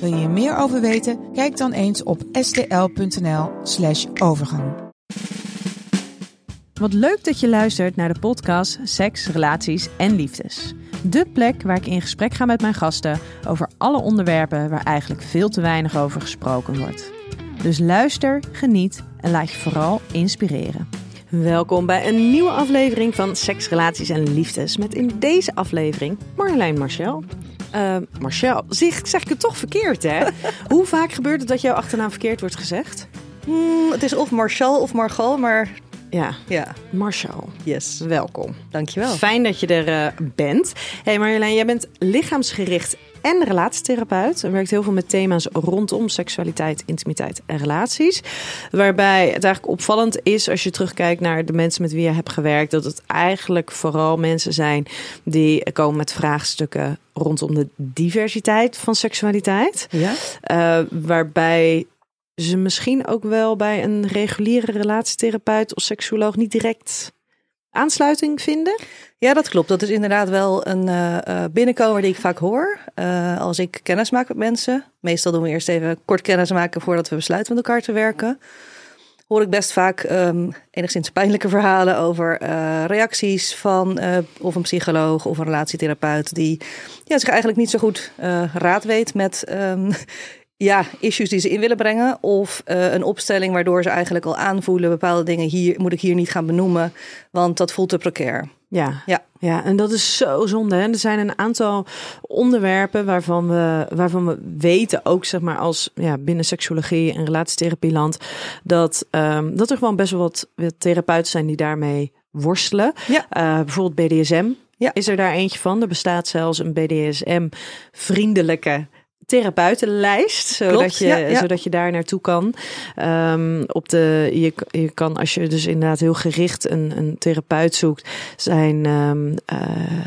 Wil je hier meer over weten? Kijk dan eens op stl.nl/slash overgang. Wat leuk dat je luistert naar de podcast Seks, Relaties en Liefdes. De plek waar ik in gesprek ga met mijn gasten over alle onderwerpen waar eigenlijk veel te weinig over gesproken wordt. Dus luister, geniet en laat je vooral inspireren. Welkom bij een nieuwe aflevering van Seks, Relaties en Liefdes. Met in deze aflevering Marjolein Marcel. Uh, Marcel, zeg, zeg ik het toch verkeerd, hè? Hoe vaak gebeurt het dat jouw achternaam verkeerd wordt gezegd? Hmm, het is of Marshall of Margot, maar Ja, ja, Marcel. yes. Welkom. Dankjewel. Fijn dat je er eh, bent. Hey Marjolein, jij bent lichaamsgericht en relatietherapeut. En werkt heel veel met thema's rondom seksualiteit, intimiteit en relaties. Waarbij het eigenlijk opvallend is als je terugkijkt naar de mensen met wie je hebt gewerkt. Dat het eigenlijk vooral mensen zijn die komen met vraagstukken rondom de diversiteit van seksualiteit. Ja? Eh, waarbij ze misschien ook wel bij een reguliere relatietherapeut of seksuoloog niet direct aansluiting vinden. ja, dat klopt. Dat is inderdaad wel een eh, eh, binnenkomer die ik vaak hoor. Eh, als ik kennis maak met mensen. Meestal doen we eerst even kort kennis maken voordat we besluiten met elkaar te werken. Hoor ik best vaak ehm, enigszins pijnlijke verhalen over reacties van of een psycholoog of een relatietherapeut die ja, zich eigenlijk niet zo goed raad weet met ehm, ja, issues die ze in willen brengen. Of eh, een opstelling waardoor ze eigenlijk al aanvoelen bepaalde dingen hier moet ik hier niet gaan benoemen, want dat voelt te precair. Ja, Ja. ja, en dat is zo zonde. Hè? Er zijn een aantal onderwerpen waarvan we, waarvan we weten, ook zeg maar als ja, binnen seksuologie en relatietherapieland, dat, ehm, dat er gewoon best wel wat, wat therapeuten zijn die daarmee worstelen. Ja. Eh, bijvoorbeeld BDSM Ja. is er daar eentje van. Er bestaat zelfs een BDSM-vriendelijke therapeutenlijst, zodat, Klopt, je, ja, zodat je daar naartoe kan. Ehm, op de, je, je kan, als je dus inderdaad heel gericht een, een therapeut zoekt, zijn, ehm, eh,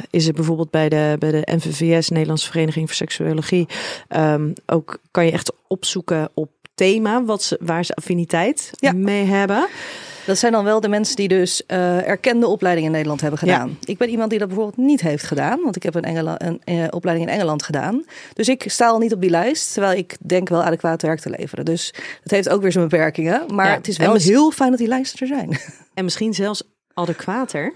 is het bijvoorbeeld bij de, bij de NVVS, Nederlandse Vereniging voor Seksuologie, ehm, ook kan je echt opzoeken op thema wat ze, waar ze affiniteit Ja. mee hebben. Dat zijn dan wel de mensen die dus eh, erkende opleidingen in Nederland hebben gedaan. Ik ben iemand die dat bijvoorbeeld niet heeft gedaan, want ik heb een, Engela- een eh, opleiding in Engeland gedaan. Dus ik sta al niet op die lijst, terwijl ik denk wel adequaat werk te leveren. Dus dat heeft ook weer zijn beperkingen. Maar Ja, het is wel heel fijn dat die lijsten er zijn. En misschien zelfs adequater.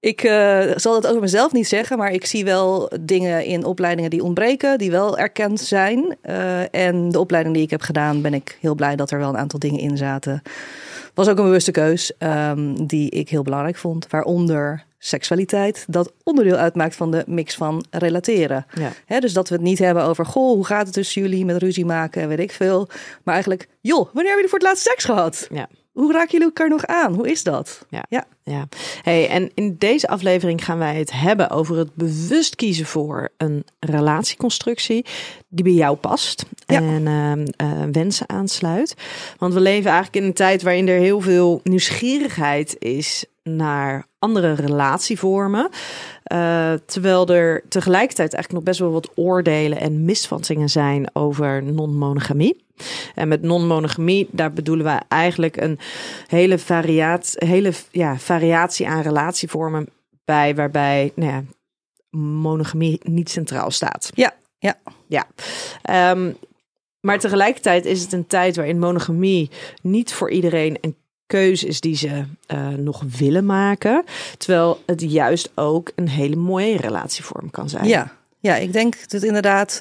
Ik eh, zal het over mezelf niet zeggen, maar ik zie wel dingen in opleidingen die ontbreken, die wel erkend zijn. En de opleiding die ik heb gedaan, ben ik heel blij dat er wel een aantal dingen in zaten. Was ook een bewuste keus ehm, die ik heel belangrijk vond, waaronder seksualiteit, dat onderdeel uitmaakt van de mix van relateren. Ja. Dus dat we het niet hebben over, goh, hoe gaat het tussen jullie met ruzie maken en weet ik veel. Maar eigenlijk, joh, wanneer hebben jullie voor het laatst seks gehad? Ja. Hoe raken jullie elkaar nog aan? Hoe is dat? Ja. Ja. Ja, hey, en in deze aflevering gaan wij het hebben over het bewust kiezen voor een relatieconstructie die bij jou past Ja. en ehm, eh, wensen aansluit. Want we leven eigenlijk in een tijd waarin er heel veel nieuwsgierigheid is naar andere relatievormen. Eh, terwijl er tegelijkertijd eigenlijk nog best wel wat oordelen en misvattingen zijn over non-monogamie. En met non-monogamie, daar bedoelen we eigenlijk een hele, variaat, hele ja, variatie aan relatievormen bij, waarbij nou ja, monogamie niet centraal staat. Ja, ja. Ja. Ehm, maar tegelijkertijd is het een tijd waarin monogamie niet voor iedereen een keuze is die ze eh, nog willen maken. Terwijl het juist ook een hele mooie relatievorm kan zijn. Ja, ja, ik denk dat inderdaad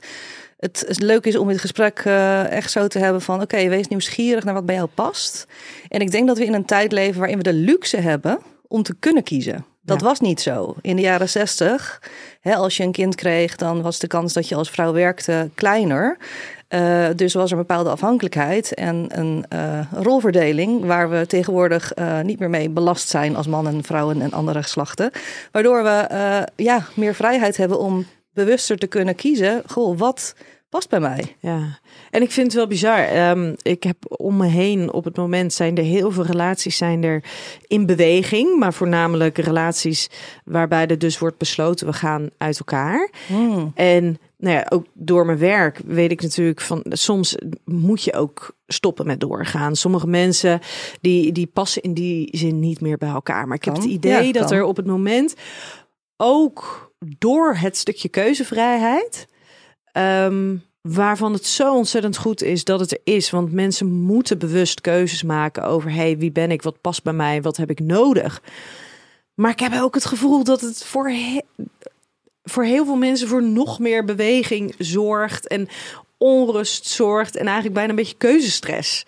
het is leuk is om dit gesprek eh, echt zo te hebben van... oké, wees nieuwsgierig naar wat bij jou past. En ik denk dat we in een tijd leven waarin we de luxe hebben om te kunnen kiezen. Dat Ja. was niet zo. In de jaren zestig, als je een kind kreeg... dan was de kans dat je als vrouw werkte kleiner... Eh, dus was er een bepaalde afhankelijkheid en een eh, rolverdeling waar we tegenwoordig niet meer mee belast zijn als mannen, vrouwen en andere geslachten. Waardoor we ja, meer vrijheid hebben om bewuster te kunnen kiezen. Goh, wat past bij mij. Ja, en ik vind het wel bizar. Ehm, ik heb om me heen op het moment zijn er heel veel relaties zijn er in beweging, maar voornamelijk relaties waarbij er dus wordt besloten we gaan uit elkaar. Hmm. En nou ja, ook door mijn werk weet ik natuurlijk van soms moet je ook stoppen met doorgaan. Sommige mensen die, die passen in die zin niet meer bij elkaar. Maar ik heb het idee Ja, dat er op het moment ook door het stukje keuzevrijheid, ehm, waarvan het zo ontzettend goed is dat het er is. Want mensen moeten bewust keuzes maken over hey, wie ben ik, wat past bij mij, wat heb ik nodig. Maar ik heb ook het gevoel dat het voor, he- voor heel veel mensen voor nog meer beweging zorgt en onrust zorgt en eigenlijk bijna een beetje keuzestress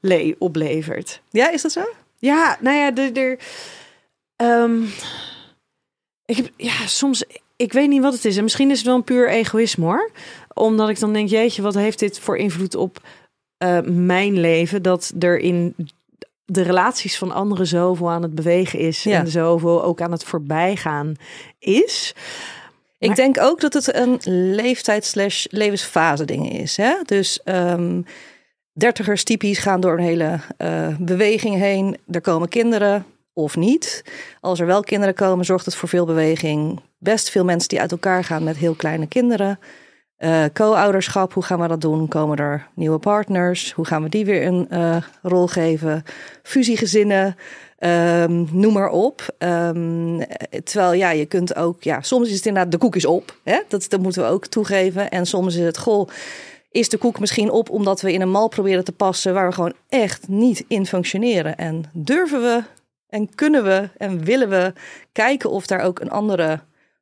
le- oplevert. Ja, is dat zo? Ja, nou ja, er. er ehm, ik heb, ja, soms. Ik weet niet wat het is. En misschien is het wel een puur egoïsme hoor. Omdat ik dan denk, jeetje, wat heeft dit voor invloed op eh, mijn leven? Dat er in de relaties van anderen zoveel aan het bewegen is. Ja. En zoveel ook aan het voorbijgaan is. Ik Maar- denk ook dat het een leeftijd slash levensfase ding is. Hè? Dus ehm dertigers typisch gaan door een hele eh, beweging heen. Er komen kinderen of niet. Als er wel kinderen komen, zorgt het voor veel beweging. Best veel mensen die uit elkaar gaan met heel kleine kinderen. Eh, Co-ouderschap, hoe gaan we dat doen? Komen er nieuwe partners? Hoe gaan we die weer een eh, rol geven? Fusiegezinnen, ehm, noem maar op. Ehm, eh, terwijl ja, je kunt ook, ja, soms is het inderdaad de koek is op. Hè? Dat, dat moeten we ook toegeven. En soms is het, goh, is de koek misschien op omdat we in een mal proberen te passen waar we gewoon echt niet in functioneren. En durven we en kunnen we en willen we kijken of daar ook een andere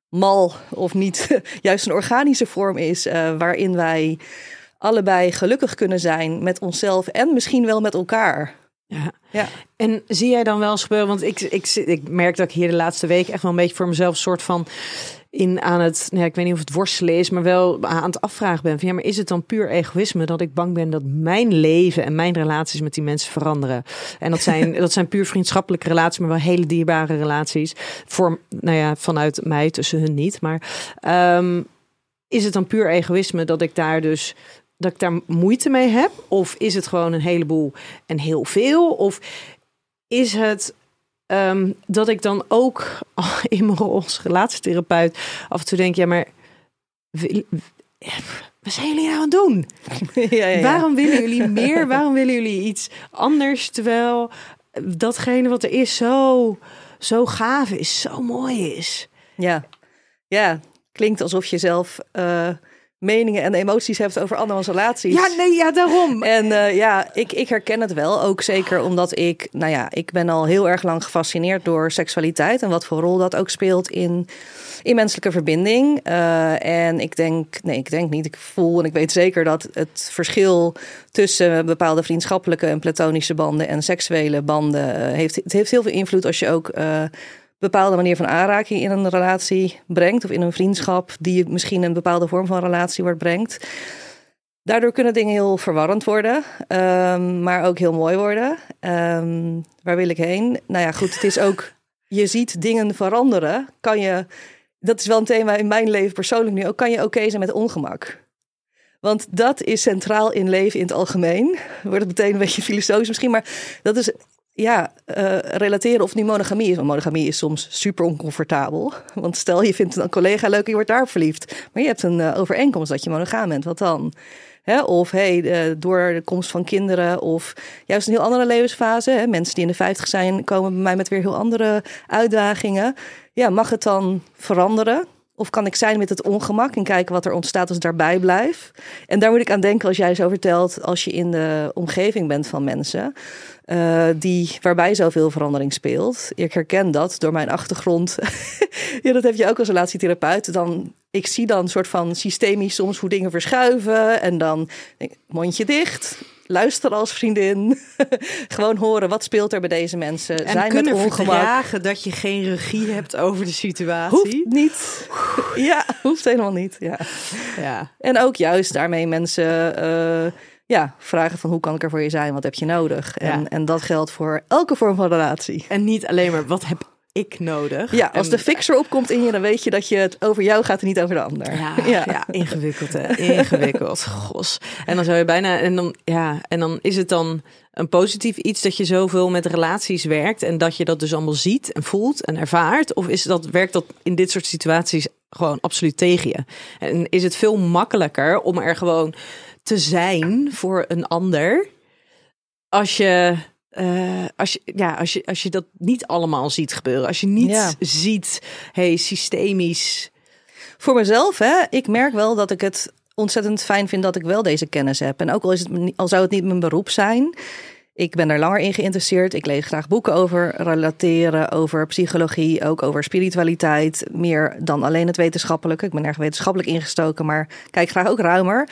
mal of niet juist een organische vorm is eh, waarin wij allebei gelukkig kunnen zijn met onszelf en misschien wel met elkaar. Ja. Ja. En zie jij dan wel eens gebeuren? Want ik, ik, ik merk dat ik hier de laatste week echt wel een beetje voor mezelf een soort van in aan het, nou ja, ik weet niet of het worstelen is, maar wel aan het afvragen ben van ja, maar is het dan puur egoïsme dat ik bang ben dat mijn leven en mijn relaties met die mensen veranderen? En dat zijn, dat zijn puur vriendschappelijke relaties, maar wel hele dierbare relaties. Voor, nou ja, vanuit mij tussen hun niet. Maar ehm, is het dan puur egoïsme dat ik daar dus dat ik daar moeite mee heb? Of is het gewoon een heleboel en heel veel? Of is het ehm, dat ik dan ook in mijn rol als relatietherapeut af en toe denk, ja, maar wat zijn jullie nou aan het doen? ja, ja, ja. Waarom willen jullie meer? Waarom willen jullie iets anders? Terwijl datgene wat er is zo, zo gaaf is, zo mooi is. Ja. ja, klinkt alsof je zelf eh, meningen en emoties hebt over andermans relaties. Ja, nee, ja, daarom. En eh, ja, ik, ik herken het wel. Ook zeker omdat ik, nou ja, ik ben al heel erg lang gefascineerd door seksualiteit. En wat voor rol dat ook speelt in, in menselijke verbinding. Eh, en ik denk, nee, ik denk niet. Ik voel en ik weet zeker dat het verschil tussen bepaalde vriendschappelijke en platonische banden en seksuele banden eh, heeft. Het heeft heel veel invloed als je ook. Bepaalde manier van aanraking in een relatie brengt of in een vriendschap die misschien een bepaalde vorm van relatie wordt brengt. Daardoor kunnen dingen heel verwarrend worden, ehm, maar ook heel mooi worden. Ehm, waar wil ik heen? Nou ja, goed, het is ook, je ziet dingen veranderen. Kan je, dat is wel een thema in mijn leven persoonlijk nu ook, kan je oké zijn met ongemak? Want dat is centraal in leven in het algemeen. Wordt het meteen een beetje filosofisch misschien, maar dat is ja, eh, relateren of nu monogamie is. Monogamie is soms super oncomfortabel. Want stel je vindt een collega leuk en je wordt daar verliefd. Maar je hebt een eh, overeenkomst dat je monogaam bent. Wat dan? Of hey, door de komst van kinderen of juist een heel andere levensfase. Mensen die in de 50 zijn komen bij mij met weer heel andere uitdagingen. Ja, mag het dan veranderen? Of kan ik zijn met het ongemak en kijken wat er ontstaat als ik daarbij blijf? En daar moet ik aan denken als jij zo vertelt, als je in de omgeving bent van mensen, eh, die, waarbij zoveel verandering speelt. Ik herken dat door mijn achtergrond. ja, dat heb je ook als relatietherapeut. Dan, ik zie dan een soort van systemisch soms hoe dingen verschuiven. En dan mondje dicht. Luister als vriendin. Gewoon horen wat speelt er bij deze mensen. En Zijn kunnen ongemak. verdragen dat je geen regie hebt over de situatie. Hoeft niet. Ja, hoeft helemaal niet. Ja. Ja. En ook juist daarmee mensen eh, ja, vragen van hoe kan ik er voor je zijn? Wat heb je nodig? En, Ja. en dat geldt voor elke vorm van relatie. En niet alleen maar wat heb ik nodig. Ja, als En- de fixer opkomt in je, dan weet je dat je het over jou gaat en niet over de ander. Ja, ja. ingewikkeld hè. Ingewikkeld. Gos. En dan zou je bijna. En dan, ja, en dan is het dan een positief iets dat je zoveel met relaties werkt. En dat je dat dus allemaal ziet en voelt en ervaart. Of is dat, werkt dat in dit soort situaties gewoon absoluut tegen je? En is het veel makkelijker om er gewoon te zijn voor een ander. Als je. Eh, als, je, ja, als, je, als je dat niet allemaal ziet gebeuren. Als je niet Ja. ziet, hey, systemisch. Voor mezelf, hè, ik merk wel dat ik het ontzettend fijn vind dat ik wel deze kennis heb. En ook al, is het, al zou het niet mijn beroep zijn, ik ben er langer in geïnteresseerd. Ik lees graag boeken over relateren, over psychologie, ook over spiritualiteit. Meer dan alleen het wetenschappelijke. Ik ben erg wetenschappelijk ingestoken, maar kijk graag ook ruimer.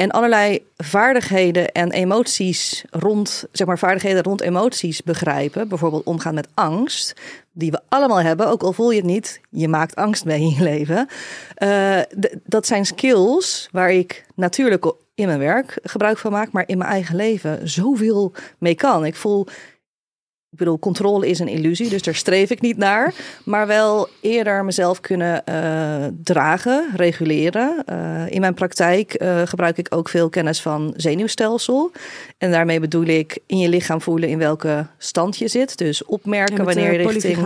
En allerlei vaardigheden en emoties rond, zeg maar, vaardigheden rond emoties begrijpen. Bijvoorbeeld omgaan met angst, die we allemaal hebben, ook al voel je het niet. Je maakt angst mee in je leven. Eh, dat zijn skills waar ik natuurlijk in mijn werk gebruik van maak, maar in mijn eigen leven zoveel mee kan. Ik voel, ik bedoel, controle is een illusie, dus daar streef ik niet naar. Maar wel eerder mezelf kunnen eh, dragen, reguleren. Eh, in mijn praktijk eh, gebruik ik ook veel kennis van zenuwstelsel. En daarmee bedoel ik in je lichaam voelen in welke stand je zit. Dus opmerken Ja, wanneer je de richting...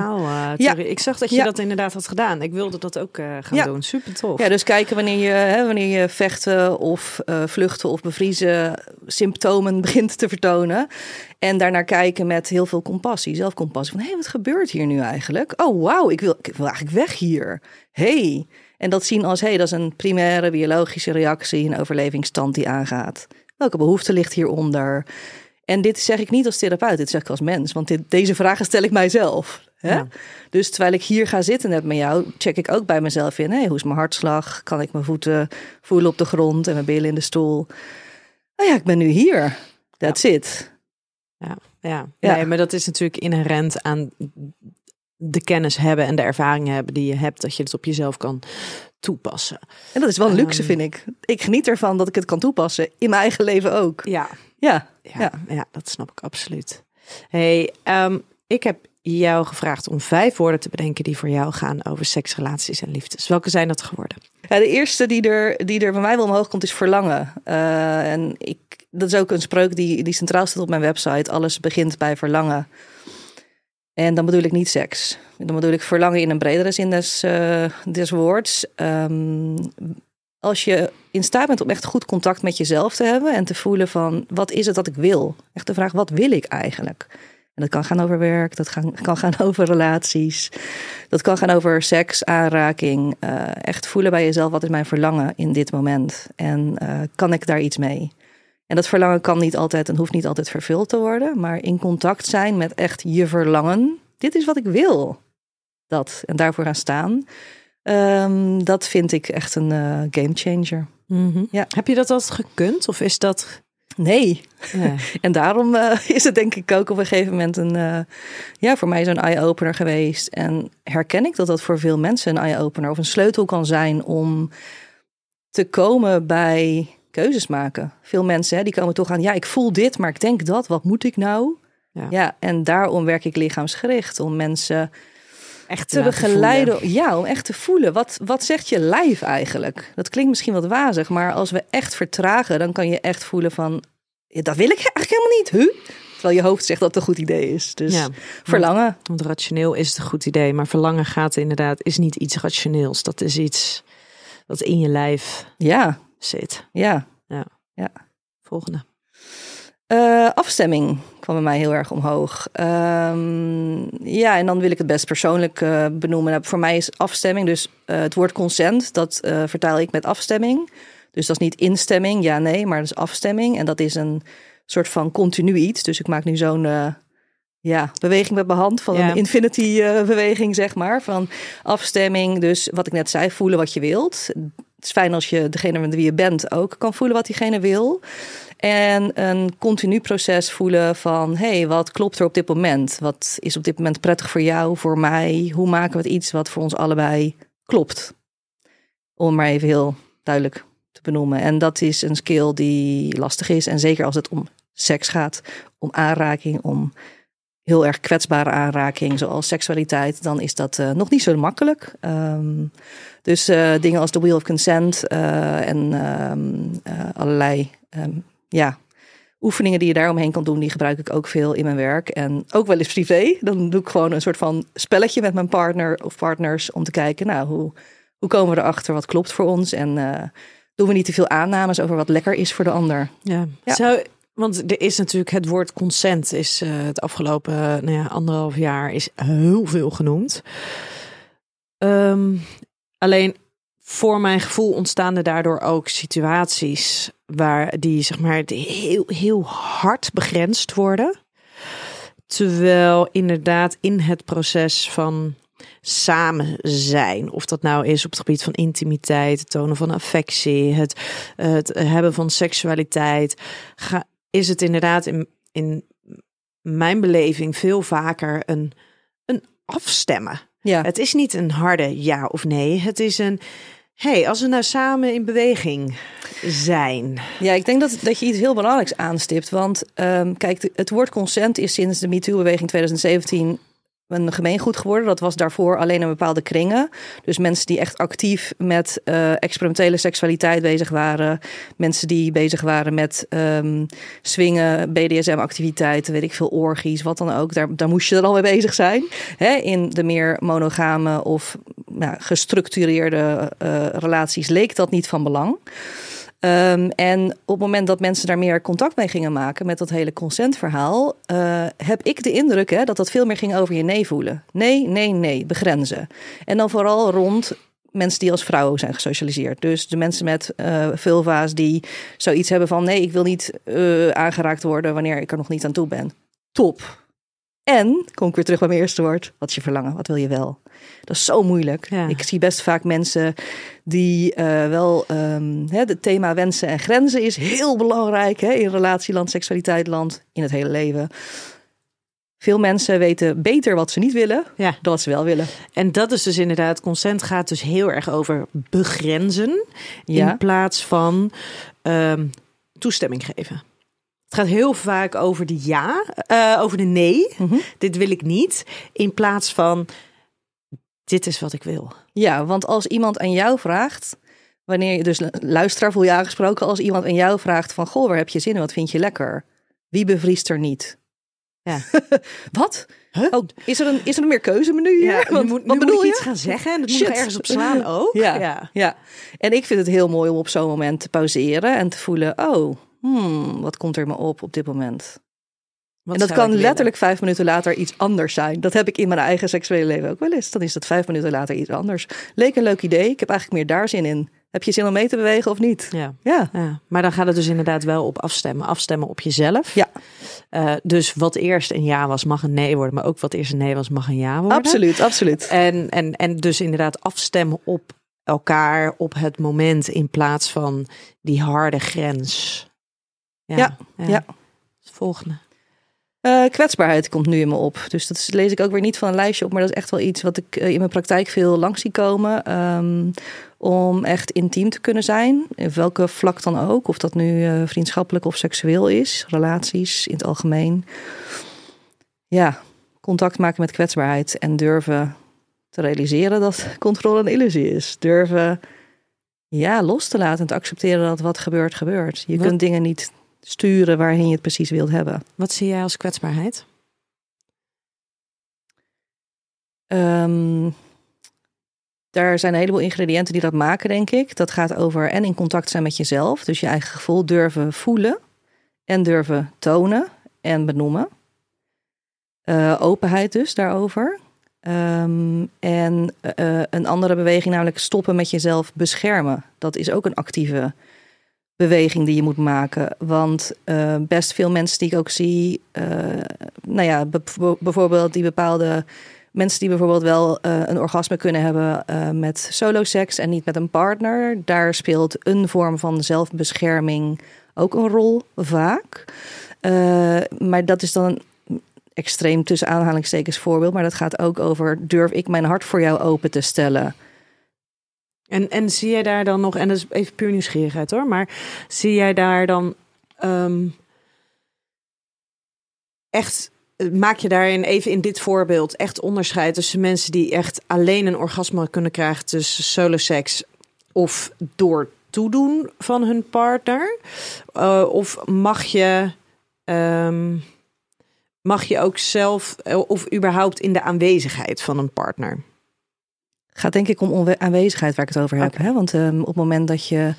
Ja. Ik zag dat je Ja. dat inderdaad had gedaan. Ik wilde dat ook gaan Ja. doen. Super tof. Ja, dus kijken wanneer je, hè, wanneer je vechten of vluchten of bevriezen symptomen begint te vertonen. En daarnaar kijken met heel veel compassie, zelfcompassie. Van hé, hey, wat gebeurt hier nu eigenlijk? Oh, wauw, ik wil, ik wil eigenlijk weg hier. hey. En dat zien als hé, hey, dat is een primaire biologische reactie, een overlevingsstand die aangaat. Welke behoefte ligt hieronder? En dit zeg ik niet als therapeut, dit zeg ik als mens. Want dit, deze vragen stel ik mijzelf. Hè? Ja. Dus terwijl ik hier ga zitten net met jou, check ik ook bij mezelf in. Hey, hoe is mijn hartslag? Kan ik mijn voeten voelen op de grond en mijn billen in de stoel? Oh ja, ik ben nu hier. That's it. Ja, ja. Ja. Nee, maar dat is natuurlijk inherent aan de kennis hebben en de ervaringen hebben die je hebt, dat je het op jezelf kan toepassen. En dat is wel een luxe, Ehm. vind ik. Ik geniet ervan dat ik het kan toepassen. In mijn eigen leven ook. Ja, Ja. ja, ja. dat snap ik absoluut. Hey, ehm, ik heb jou gevraagd om vijf woorden te bedenken die voor jou gaan over seks, relaties en liefdes. Welke zijn dat geworden? Ja, de eerste die er, die er bij mij wel omhoog komt is verlangen. Eh, en ik, dat is ook een spreuk die, die centraal staat op mijn website. Alles begint bij verlangen. En dan bedoel ik niet seks. Dan bedoel ik verlangen in een bredere zin des, eh, des woords. Ehm, als je in staat bent om echt goed contact met jezelf te hebben en te voelen van wat is het dat ik wil? Echt de vraag, wat wil ik eigenlijk? En dat kan gaan over werk, dat gaan, kan gaan over relaties, dat kan gaan over seks, aanraking. eh, echt voelen bij jezelf, wat is mijn verlangen in dit moment? En eh, kan ik daar iets mee? En dat verlangen kan niet altijd en hoeft niet altijd vervuld te worden, maar in contact zijn met echt je verlangen. Dit is wat ik wil. Dat en daarvoor gaan staan. Ehm, dat vind ik echt een eh game changer. Ja. Heb je dat altijd gekund of is dat... Nee, Ja. En daarom eh, is het denk ik ook op een gegeven moment een, eh, ja, voor mij zo'n eye-opener geweest. En herken ik dat dat voor veel mensen een eye-opener of een sleutel kan zijn om te komen bij keuzes maken. Veel mensen hè, die komen toch aan, ja, ik voel dit, maar ik denk dat, wat moet ik nou? Ja. Ja, en daarom werk ik lichaamsgericht, om mensen Echt te begeleiden. Ja, om echt te voelen. Wat, wat zegt je lijf eigenlijk? Dat klinkt misschien wat wazig, maar als we echt vertragen, dan kan je echt voelen van, ja, dat wil ik eigenlijk helemaal niet. Huh? Terwijl je hoofd zegt dat het een goed idee is. Dus Ja. verlangen. Want rationeel is het een goed idee, maar verlangen gaat inderdaad, is niet iets rationeels. Dat is iets wat in je lijf Ja, zit. ja. Volgende. Eh, afstemming kwam bij mij heel erg omhoog. Ehm, ja, en dan wil ik het best persoonlijk eh, benoemen. Nou, voor mij is afstemming, dus eh, het woord consent, dat vertaal ik met afstemming. Dus dat is niet instemming, ja, nee, maar dat is afstemming. En dat is een soort van continu iets. Dus ik maak nu zo'n ja, beweging met mijn hand van Ja. een infinity eh, beweging, zeg maar. Van afstemming, dus wat ik net zei, voelen wat je wilt. Het is fijn als je degene met wie je bent ook kan voelen wat diegene wil. En een continu proces voelen van, hé, hey, wat klopt er op dit moment? Wat is op dit moment prettig voor jou, voor mij? Hoe maken we het iets wat voor ons allebei klopt? Om maar even heel duidelijk te benoemen. En dat is een skill die lastig is. En zeker als het om seks gaat, om aanraking, om heel erg kwetsbare aanraking, zoals seksualiteit, dan is dat uh, nog niet zo makkelijk. Um, dus uh, dingen als de wheel of consent uh, en um, allerlei um, ja, oefeningen die je daaromheen kan doen, die gebruik ik ook veel in mijn werk. En ook wel eens privé. Dan doe ik gewoon een soort van spelletje met mijn partner of partners om te kijken, nou, hoe, hoe komen we erachter wat klopt voor ons? En doen we niet te veel aannames over wat lekker is voor de ander. Ja. ja. Zou, want er is natuurlijk het woord consent is uh, het afgelopen nou ja, anderhalf jaar is heel veel genoemd. Um, alleen voor mijn gevoel ontstaan er daardoor ook situaties waar die zeg maar heel, heel hard begrensd worden. Terwijl inderdaad in het proces van samen zijn. Of dat nou is op het gebied van intimiteit, het tonen van affectie, het, het hebben van seksualiteit. Ga, is het inderdaad in, in mijn beleving veel vaker een, een afstemmen. Ja. Het is niet een harde ja of nee. Het is een hey, als we nou samen in beweging zijn. Ja, ik denk dat, dat je iets heel belangrijks aanstipt. Want um, kijk, het woord consent is sinds de MeToo-beweging 2017 een gemeengoed geworden. Dat was daarvoor alleen in bepaalde kringen. Dus mensen die echt actief met uh, experimentele seksualiteit bezig waren. Mensen die bezig waren met um, swingen, BDSM-activiteiten, weet ik veel, orgies, wat dan ook. Daar, daar moest je er al mee bezig zijn. Hè? In de meer monogame of nou, gestructureerde uh, relaties leek dat niet van belang. Um, en op het moment dat mensen daar meer contact mee gingen maken met dat hele consentverhaal, uh, heb ik de indruk hè, dat dat veel meer ging over je nee voelen. Nee, nee, nee, begrenzen. En dan vooral rond mensen die als vrouwen zijn gesocialiseerd. Dus de mensen met uh, vulva's die zoiets hebben van nee, ik wil niet uh, aangeraakt worden wanneer ik er nog niet aan toe ben. Top. En, kom ik weer terug bij mijn eerste woord, wat is je verlangen? Wat wil je wel? Dat is zo moeilijk. Ik zie best vaak mensen die uh, wel um, het thema wensen en grenzen is heel belangrijk hè, in relatieland, seksualiteitland, in het hele leven. Veel mensen weten beter wat ze niet willen ja. dan wat ze wel willen. En dat is dus inderdaad, consent gaat dus heel erg over begrenzen in plaats van um, toestemming geven. Het gaat heel vaak over de ja, uh, over de nee. Mm -hmm. Dit wil ik niet. In plaats van dit is wat ik wil. Ja, want als iemand aan jou vraagt, wanneer je dus luisteraar voel je aangesproken, als iemand aan jou vraagt van goh, waar heb je zin in, wat vind je lekker? Wie bevriest er niet? Ja. wat? Huh? Oh, is, er een, is er een meer keuzemenu hier? Ja, Want, moet, wat bedoel je? iets gaan zeggen en dat moet er ergens op slaan ook. Ja, ja, ja. En ik vind het heel mooi om op zo'n moment te pauzeren en te voelen, oh, hmm, wat komt er me op op dit moment? en dat kan letterlijk vijf minuten later iets anders zijn. Dat heb ik in mijn eigen seksuele leven ook wel eens. Dan is dat vijf minuten later iets anders. Leek een leuk idee. Ik heb eigenlijk meer daar zin in. Heb je zin om mee te bewegen of niet? Ja. ja. ja. Maar dan gaat het dus inderdaad wel op afstemmen. Afstemmen op jezelf. Ja. Uh, dus wat eerst een ja was, mag een nee worden. Maar ook wat eerst een nee was, mag een ja worden. Absoluut, absoluut. En, en, en dus inderdaad afstemmen op elkaar op het moment in plaats van die harde grens. Ja. Ja. ja. volgende. Uh, kwetsbaarheid komt nu in me op. Dus dat lees ik ook weer niet van een lijstje op, maar dat is echt wel iets wat ik uh, in mijn praktijk veel langs zie komen. Um, om echt intiem te kunnen zijn, in welke vlak dan ook. Of dat nu uh, vriendschappelijk of seksueel is, relaties in het algemeen. Ja, contact maken met kwetsbaarheid en durven te realiseren dat controle een illusie is. Durven ja, los te laten en te accepteren dat wat gebeurt, gebeurt. Je kunt dingen niet sturen waarheen je het precies wilt hebben. Wat zie jij als kwetsbaarheid? Um, daar zijn een heleboel ingrediënten die dat maken, denk ik. Dat gaat over en in contact zijn met jezelf. Dus je eigen gevoel durven voelen en durven tonen en benoemen. Uh, openheid dus daarover. Um, en uh, een andere beweging, namelijk stoppen met jezelf beschermen. Dat is ook een actieve beweging die je moet maken. Want uh, best veel mensen die ik ook zie, uh, nou ja, bijvoorbeeld die bepaalde mensen die bijvoorbeeld wel uh, een orgasme kunnen hebben met solo seks en niet met een partner, daar speelt een vorm van zelfbescherming ook een rol vaak. maar dat is dan een extreem tussen aanhalingstekens voorbeeld, maar dat gaat ook over durf ik mijn hart voor jou open te stellen. En, en zie jij daar dan nog, en dat is even puur nieuwsgierigheid hoor, maar zie jij daar dan um, echt maak je daarin even in dit voorbeeld echt onderscheid tussen mensen die echt alleen een orgasme kunnen krijgen tussen soloseks of door toedoen van hun partner? Uh, of mag je, um, mag je ook zelf of überhaupt in de aanwezigheid van een partner? Gaat denk ik om aanwezigheid waar ik het over heb. Hè? Want um, op het moment dat je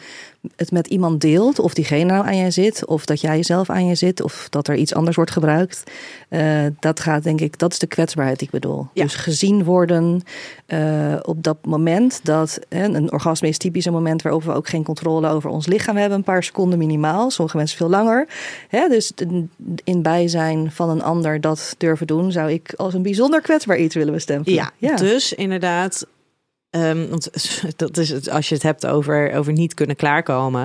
het met iemand deelt, of diegene nou aan je zit, of dat jij jezelf aan je zit, of dat er iets anders wordt gebruikt, uh, dat gaat denk ik, dat is de kwetsbaarheid die ik bedoel. Ja. Dus gezien worden uh, op dat moment dat hè, een orgasme is typisch een moment waarop we ook geen controle over ons lichaam hebben, een paar seconden minimaal, sommige mensen veel langer. Hè? Dus in bijzijn van een ander dat durven doen, zou ik als een bijzonder kwetsbaar iets willen bestempelen. Ja, ja. dus inderdaad Um, want dat is het, als je het hebt over, over niet kunnen klaarkomen.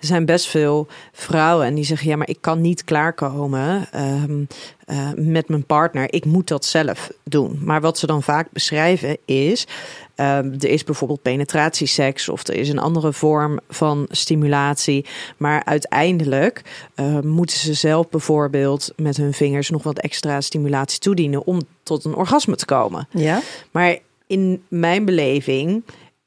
Er zijn best veel vrouwen en die zeggen: Ja, maar ik kan niet klaarkomen um, uh, met mijn partner. Ik moet dat zelf doen. Maar wat ze dan vaak beschrijven is: um, er is bijvoorbeeld penetratieseks of er is een andere vorm van stimulatie. Maar uiteindelijk uh, moeten ze zelf bijvoorbeeld met hun vingers nog wat extra stimulatie toedienen om tot een orgasme te komen. Ja. Maar in mijn beleving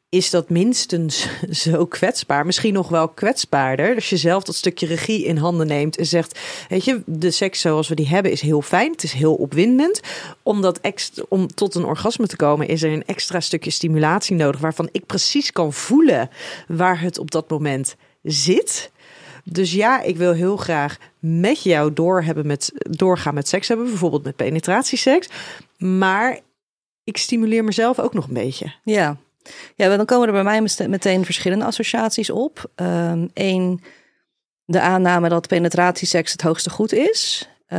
is dat minstens zo kwetsbaar. Misschien nog wel kwetsbaarder. Als je zelf dat stukje regie in handen neemt en zegt: Weet je, de seks zoals we die hebben is heel fijn. Het is heel opwindend. Om, dat extra, om tot een orgasme te komen, is er een extra stukje stimulatie nodig. Waarvan ik precies kan voelen waar het op dat moment zit. Dus ja, ik wil heel graag met jou door hebben met, doorgaan met seks hebben. Bijvoorbeeld met penetratieseks. Maar ik stimuleer mezelf ook nog een beetje. Ja, ja dan komen er bij mij meteen verschillende associaties op. Eén, ehm, de aanname dat penetratieseks het hoogste goed is. Um,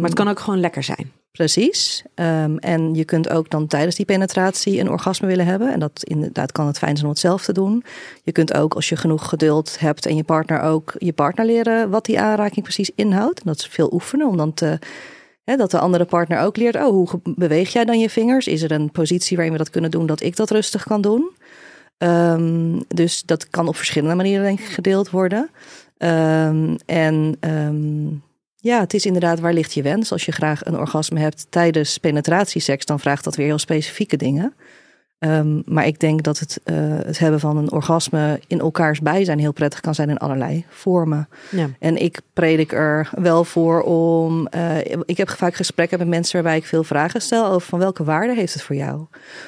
maar het kan ook gewoon lekker zijn. Precies. Um, en je kunt ook dan tijdens die penetratie een orgasme willen hebben. En dat inderdaad kan het fijn zijn om het zelf te doen. Je kunt ook, als je genoeg geduld hebt en je partner ook, je partner leren wat die aanraking precies inhoudt. En dat is veel oefenen om dan te dat de andere partner ook leert, oh, hoe beweeg jij dan je vingers? Is er een positie waarin we dat kunnen doen dat ik dat rustig kan doen? Um, dus dat kan op verschillende manieren denk ik gedeeld worden. Um, en um, ja, het is inderdaad waar ligt je wens. Als je graag een orgasme hebt tijdens penetratieseks, dan vraagt dat weer heel specifieke dingen. Um, maar ik denk dat het, uh, het hebben van een orgasme in elkaars bijzijn heel prettig kan zijn in allerlei vormen. Ja. En ik predik er wel voor om. Uh, ik heb vaak gesprekken met mensen waarbij ik veel vragen stel over van welke waarde heeft het voor jou.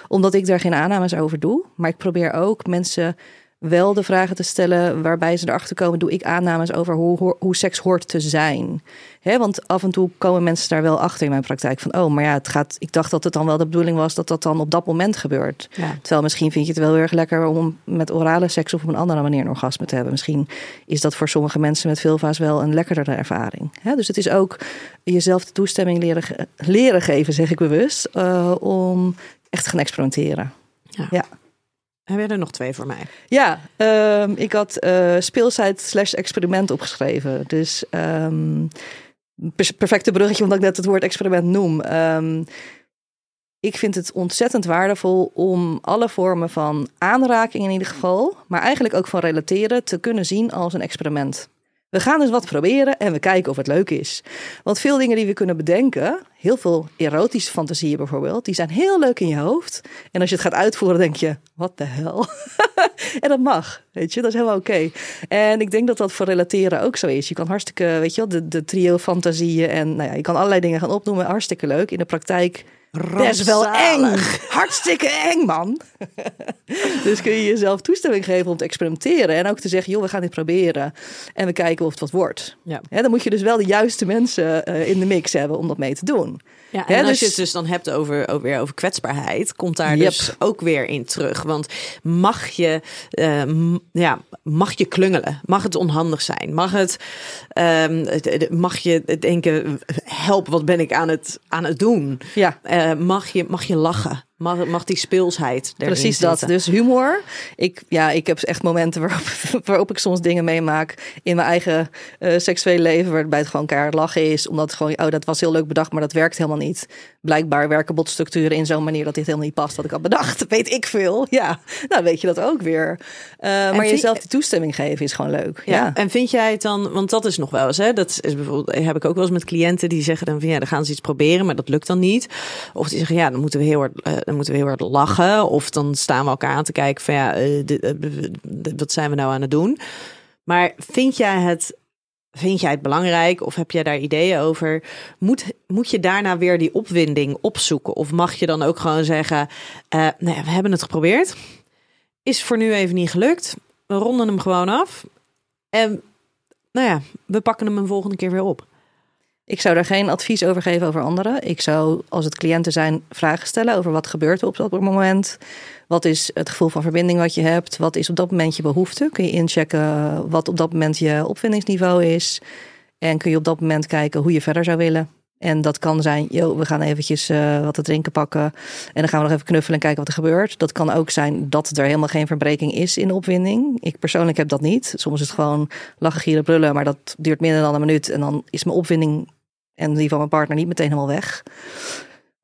Omdat ik daar geen aannames over doe. Maar ik probeer ook mensen wel de vragen te stellen waarbij ze erachter komen, doe ik aannames over hoe, hoe, seks hoort te zijn. He, want af en toe komen mensen daar wel achter in mijn praktijk van, oh, maar ja, het gaat, ik dacht dat het dan wel de bedoeling was dat dat dan op dat moment gebeurt. Terwijl misschien vind je het wel heel erg lekker om met orale seks of op een andere manier een orgasme te hebben. Misschien is dat voor sommige mensen met veel vaas wel een lekkerdere ervaring. Dus het is ook jezelf de toestemming leren, leren geven, zeg ik bewust, uh, om echt te gaan experimenteren. ja. ja. Heb je er nog twee voor mij? Ja, um, ik had uh, speelsheid slash experiment opgeschreven. Dus um, perfecte bruggetje, omdat ik net het woord experiment noem. Um, ik vind het ontzettend waardevol om alle vormen van aanraking in ieder geval, maar eigenlijk ook van relateren, te kunnen zien als een experiment. We gaan eens wat proberen en we kijken of het leuk is. Want veel dingen die we kunnen bedenken, heel veel erotische fantasieën bijvoorbeeld, die zijn heel leuk in je hoofd. En als je het gaat uitvoeren, denk je, wat de hel? en dat mag, weet je, dat is helemaal oké. En ik denk dat dat voor relateren ook zo is. Je kan hartstikke, weet je wel, de, de trio fantasieën en nou ja, je kan allerlei dingen gaan opnoemen, hartstikke leuk. In de praktijk Best wel eng. Hartstikke eng, man. dus kun je jezelf toestemming geven om te experimenteren. En ook te zeggen, joh, we gaan dit proberen. En we kijken of het wat wordt. Ja. dan moet je dus wel de juiste mensen uh, in de mix hebben om dat mee te doen. Ja, en als dus... je het dus dan hebt over, over, over kwetsbaarheid, komt daar dus ook weer in terug. Want mag je, uh, ja, mag je klungelen? Mag het onhandig zijn? Mag, het, uh, mag je denken, help, wat ben ik aan het, aan het doen? Ja. Uh, mag, je, mag je lachen? Mag, mag die speelsheid Precies dat. zitten. Dus humor. Ik, ja, ik heb echt momenten waarop, waarop ik soms dingen meemaak in mijn eigen eh, seksuele leven. Waarbij het gewoon keihard lachen is. Omdat het gewoon, oh, dat was heel leuk bedacht, maar dat werkt helemaal niet. Blijkbaar werken botstructuren in zo'n manier dat dit helemaal niet past wat ik had bedacht. Weet ik veel. Ja, nou weet je dat ook weer. Eh, maar jezelf die toestemming geven is gewoon leuk. Ja. Ja. En vind jij het dan, want dat is nog wel eens, hè? Dat is bijvoorbeeld, heb ik ook wel eens met cliënten die zeggen dan van ja, dan gaan ze iets proberen, maar dat lukt dan niet. Of die zeggen ja, dan moeten we heel hard, eh, dan moeten we heel hard lachen. Of dan staan we elkaar aan te kijken van ja, eh, eh, wat zijn we nou aan het doen? Maar vind jij het, vind jij het belangrijk of heb jij daar ideeën over? Moet, moet je daarna weer die opwinding opzoeken? Of mag je dan ook gewoon zeggen, eh, nou we hebben het geprobeerd. Is voor nu even niet gelukt. We ronden hem gewoon af. En nou ja, we pakken hem een volgende keer weer op. Ik zou daar geen advies over geven over anderen. Ik zou, als het cliënten zijn, vragen stellen over wat gebeurt er op dat moment. Wat is het gevoel van verbinding wat je hebt? Wat is op dat moment je behoefte? Kun je inchecken wat op dat moment je opvindingsniveau is? En kun je op dat moment kijken hoe je verder zou willen? En dat kan zijn, we gaan eventjes eh, wat te drinken pakken. En dan gaan we nog even knuffelen en kijken wat er gebeurt. Dat kan ook zijn dat er helemaal geen verbreking is in de opwinding. Ik persoonlijk heb dat niet. Soms is het gewoon lachen, gieren, brullen. Maar dat duurt minder dan een minuut. En dan is mijn opwinding en die van mijn partner niet meteen helemaal weg.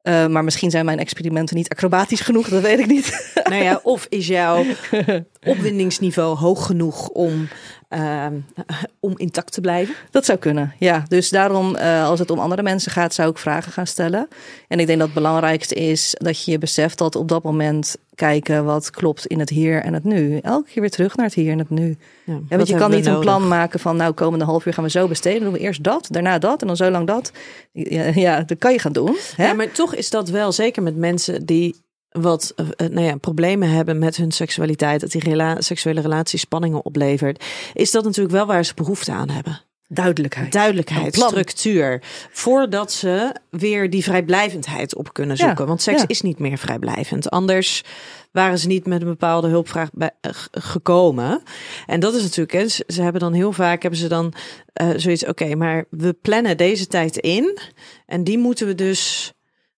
Eh, maar misschien zijn mijn experimenten niet acrobatisch genoeg, dat weet ik niet. Nou ja, of is jouw opwindingsniveau hoog genoeg om, ehm, om intact te blijven? Dat zou kunnen, ja. Dus daarom, eh, als het om andere mensen gaat, zou ik vragen gaan stellen. En ik denk dat het belangrijkste is dat je je beseft dat op dat moment kijken wat klopt in het hier en het nu. Elke keer weer terug naar het hier en het nu. Ja, Ja, want je kan niet een plan maken van, nou, komende half uur gaan we zo besteden. Dan doen we eerst dat, daarna dat en dan zo lang dat. Ja, ja dat kan je gaan doen. Hè? Ja, maar toch is dat wel zeker met mensen die wat eh, nou ja, problemen hebben met hun seksualiteit, dat die rela seksuele relatie spanningen oplevert, is dat natuurlijk wel waar ze behoefte aan hebben. Duidelijkheid. Duidelijkheid, structuur. Voordat ze weer die vrijblijvendheid op kunnen Ja, zoeken. Want seks ja. is niet meer vrijblijvend. Anders waren ze niet met een bepaalde hulpvraag bij, eh, gekomen. En dat is natuurlijk, hè, ze, ze hebben dan heel vaak hebben ze dan eh, zoiets. Oké, maar we plannen deze tijd in. En die moeten we dus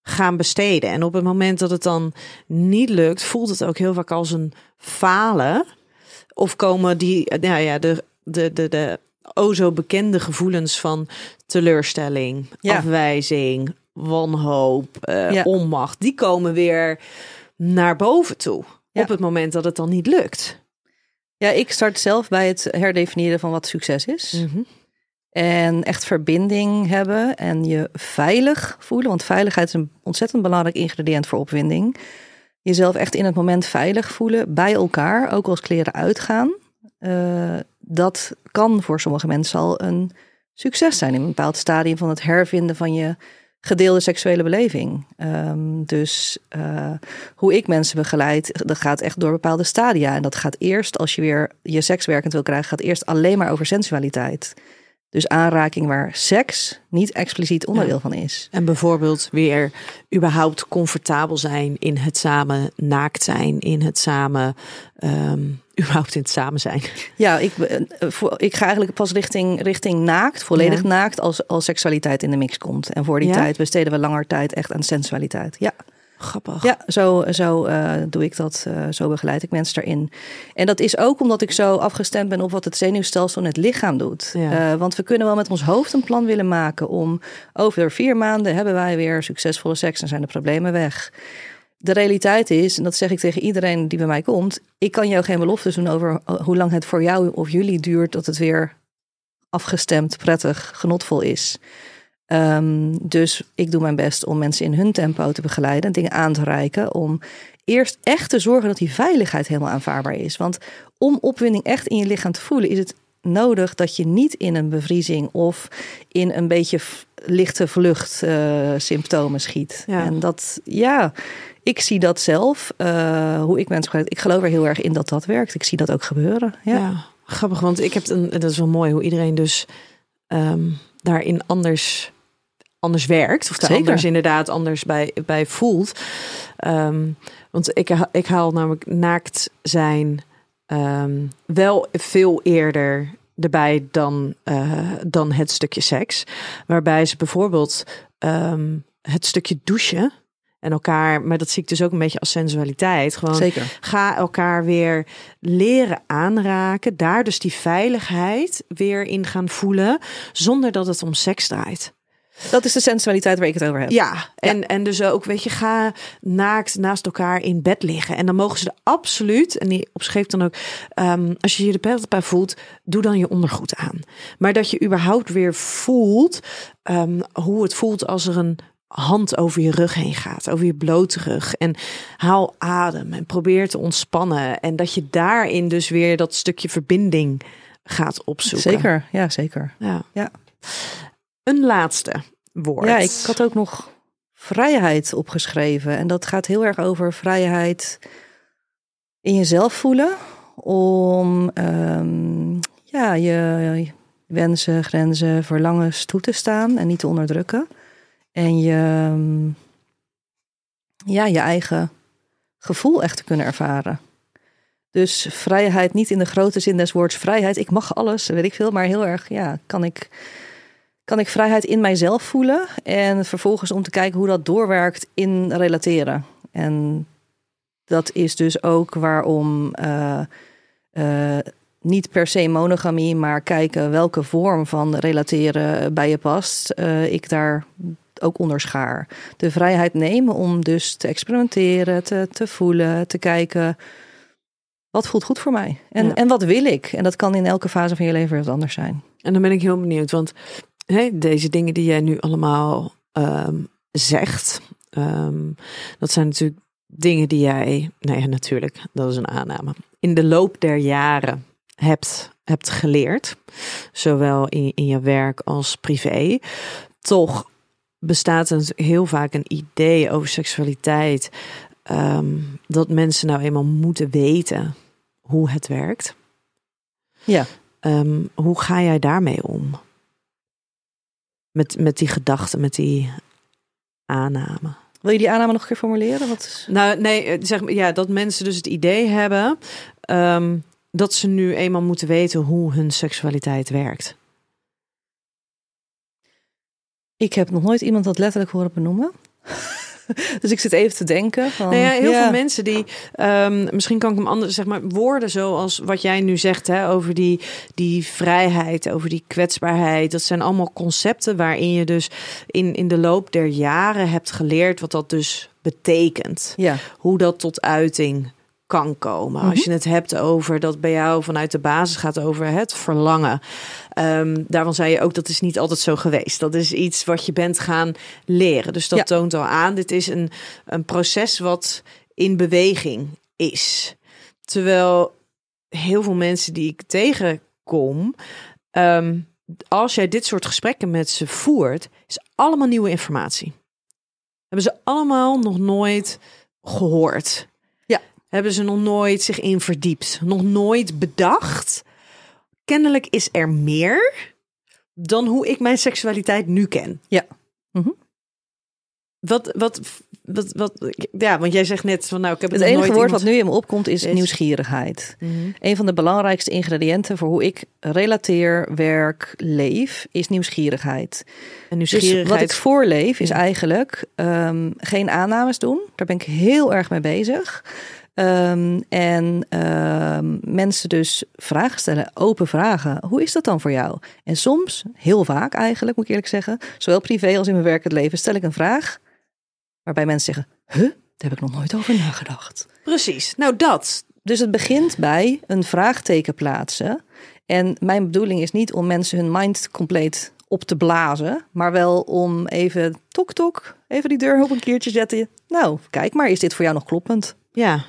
gaan besteden. En op het moment dat het dan niet lukt, voelt het ook heel vaak als een falen. Of komen die, nou ja, de, de, de, de o zo bekende gevoelens van teleurstelling, Ja. afwijzing, wanhoop, eh, Ja. onmacht, die komen weer naar boven toe. Ja. Op het moment dat het dan niet lukt. Ja, ik start zelf bij het herdefiniëren van wat succes is. En echt verbinding hebben en je veilig voelen. Want veiligheid is een ontzettend belangrijk ingrediënt voor opwinding. Jezelf echt in het moment veilig voelen bij elkaar, ook als kleren uitgaan. Eh, dat kan voor sommige mensen al een succes zijn in een bepaald stadium van het hervinden van je gedeelde seksuele beleving. Ehm, dus eh, hoe ik mensen begeleid, dat gaat echt door bepaalde stadia. En dat gaat eerst, als je weer je seks werkend wil krijgen, gaat eerst alleen maar over sensualiteit. Dus aanraking waar seks niet expliciet onderdeel Ja. van is. En bijvoorbeeld weer überhaupt comfortabel zijn in het samen naakt zijn, in het samen, ehm, überhaupt in het samen zijn. Ja, ik, eh, ik ga eigenlijk pas richting, richting naakt, volledig Ja. naakt, als, als seksualiteit in de mix komt. En voor die Ja? tijd besteden we langer tijd echt aan sensualiteit. Ja. Grappig. Ja, zo, zo eh, doe ik dat. eh, zo begeleid ik mensen daarin. En dat is ook omdat ik zo afgestemd ben op wat het zenuwstelsel en het lichaam doet. Ja. Eh, want we kunnen wel met ons hoofd een plan willen maken om over vier maanden hebben wij weer succesvolle seks en zijn de problemen weg. De realiteit is, en dat zeg ik tegen iedereen die bij mij komt, ik kan jou geen beloftes doen over hoe lang het voor jou of jullie duurt dat het weer afgestemd, prettig, genotvol is. Ehm, dus ik doe mijn best om mensen in hun tempo te begeleiden, dingen aan te reiken, om eerst echt te zorgen dat die veiligheid helemaal aanvaardbaar is. Want om opwinding echt in je lichaam te voelen, is het nodig dat je niet in een bevriezing of in een beetje lichte vluchtsymptomen symptomen schiet. Ja. En dat, ja, ik zie dat zelf, eh, hoe ik mensen begeleid. Ik geloof er heel erg in dat dat werkt. Ik zie dat ook gebeuren. Ja. Ja, grappig, want ik heb een, dat is wel mooi hoe iedereen dus ehm, daarin anders, anders werkt. Of daar Zeker. anders inderdaad anders bij, bij voelt. Ehm, want ik, ik haal namelijk naakt zijn ehm, wel veel eerder erbij dan, eh, dan het stukje seks. Waarbij ze bijvoorbeeld ehm, het stukje douchen En elkaar, maar dat zie ik dus ook een beetje als sensualiteit. Gewoon Zeker. ga elkaar weer leren aanraken. Daar dus die veiligheid weer in gaan voelen. Zonder dat het om seks draait. Dat is de sensualiteit waar ik het over heb. Ja, en, en dus ook, weet je, ga naakt naast elkaar in bed liggen. En dan mogen ze er absoluut, en die opschreef dan ook, ehm, als je je de pijl bij voelt, doe dan je ondergoed aan. Maar dat je überhaupt weer voelt ehm, hoe het voelt als er een hand over je rug heen gaat, over je blote rug. En haal adem en probeer te ontspannen. En dat je daarin dus weer dat stukje verbinding gaat opzoeken. Zeker, ja, zeker. Ja. Ja. Een laatste woord. Ja, ik had ook nog vrijheid opgeschreven. En dat gaat heel erg over vrijheid in jezelf voelen. Om ehm, ja, je wensen, grenzen, verlangens toe te staan en niet te onderdrukken. En je, ehm, ja, je eigen gevoel echt te kunnen ervaren. Dus vrijheid niet in de grote zin des woords vrijheid. Ik mag alles, weet ik veel. Maar heel erg, ja, kan ik kan ik vrijheid in mijzelf voelen. En vervolgens om te kijken hoe dat doorwerkt in relateren. En dat is dus ook waarom uh, uh, niet per se monogamie, maar kijken welke vorm van relateren bij je past. Uh, ik daar ook onderschaar. De vrijheid nemen om dus te experimenteren, te, te voelen, te kijken. Wat voelt goed voor mij? En, ja. en wat wil ik? En dat kan in elke fase van je leven wat anders zijn. En dan ben ik heel benieuwd, want hey, deze dingen die jij nu allemaal um, zegt, um, dat zijn natuurlijk dingen die jij, nou ja, natuurlijk, dat is een aanname, in de loop der jaren hebt, hebt geleerd, zowel in, in je werk als privé. Toch bestaat er heel vaak een idee over seksualiteit um, dat mensen nou eenmaal moeten weten hoe het werkt. Ja. hoe ga jij daarmee om? Met, met die gedachten, met die aanname. Wil je die aanname nog een keer formuleren? Wat is... Nou, nee, zeg maar, ja, dat mensen dus het idee hebben um, dat ze nu eenmaal moeten weten hoe hun seksualiteit werkt. Ik heb nog nooit iemand dat letterlijk horen benoemen. dus ik zit even te denken. Van, nou ja, heel veel mensen die, um, misschien kan ik hem anders, zeg maar, woorden zoals wat jij nu zegt, hè, over die, die vrijheid, over die kwetsbaarheid. Dat zijn allemaal concepten waarin je dus in, in de loop der jaren hebt geleerd wat dat dus betekent. Ja. Hoe dat tot uiting kan komen. Mm -hmm. Als je het hebt over dat bij jou vanuit de basis gaat over het verlangen. Um, daarvan zei je ook dat is niet altijd zo geweest. Dat is iets wat je bent gaan leren. Dus dat ja. toont al aan. Dit is een, een proces wat in beweging is. Terwijl heel veel mensen die ik tegenkom. Um, als jij dit soort gesprekken met ze voert, is allemaal nieuwe informatie. Hebben ze allemaal nog nooit gehoord hebben ze nog nooit zich in verdiept, nog nooit bedacht. Kennelijk is er meer dan hoe ik mijn seksualiteit nu ken. Ja. Mm -hmm. Wat, wat, wat, wat, ja, want jij zegt net van nou, ik heb het, het enige nooit woord iemand... wat nu in me opkomt is, is... nieuwsgierigheid. Mhm. Mm -hmm. Een van de belangrijkste ingrediënten voor hoe ik relateer, werk, leef, is nieuwsgierigheid. En nieuwsgierigheid... Dus wat ik voorleef is eigenlijk um, geen aannames doen. Daar ben ik heel erg mee bezig. Um, en um, mensen dus vragen stellen, open vragen. Hoe is dat dan voor jou? En soms, heel vaak eigenlijk, moet ik eerlijk zeggen, zowel privé als in mijn werkend leven, stel ik een vraag waarbij mensen zeggen: Huh, daar heb ik nog nooit over nagedacht. Precies, nou dat. Dus het begint bij een vraagteken plaatsen. En mijn bedoeling is niet om mensen hun mind compleet op te blazen, maar wel om even tok tok, even die deur op een keertje zetten. Nou, kijk maar, is dit voor jou nog kloppend? Ja,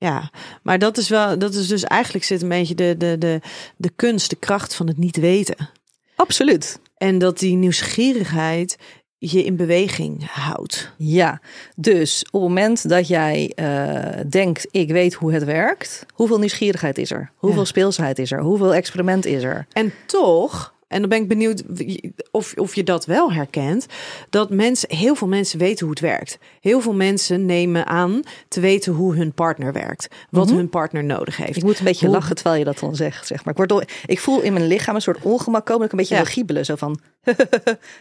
ja, maar dat is wel, dat is dus eigenlijk zit een beetje de, de, de, de kunst, de kracht van het niet weten. Absoluut. En dat die nieuwsgierigheid je in beweging houdt. Ja, dus op het moment dat jij uh, denkt, ik weet hoe het werkt, hoeveel nieuwsgierigheid is er? Hoeveel ja. speelsheid is er? Hoeveel experiment is er? En toch, en dan ben ik benieuwd of, of je dat wel herkent, dat mensen, heel veel mensen weten hoe het werkt. Heel veel mensen nemen aan te weten hoe hun partner werkt, wat mm -hmm. hun partner nodig heeft. Ik moet een beetje hoe... lachen terwijl je dat dan zegt, zeg maar. Ik, word door, ik voel in mijn lichaam een soort ongemak komen, dat ik een beetje ja. wil giebelen, zo van,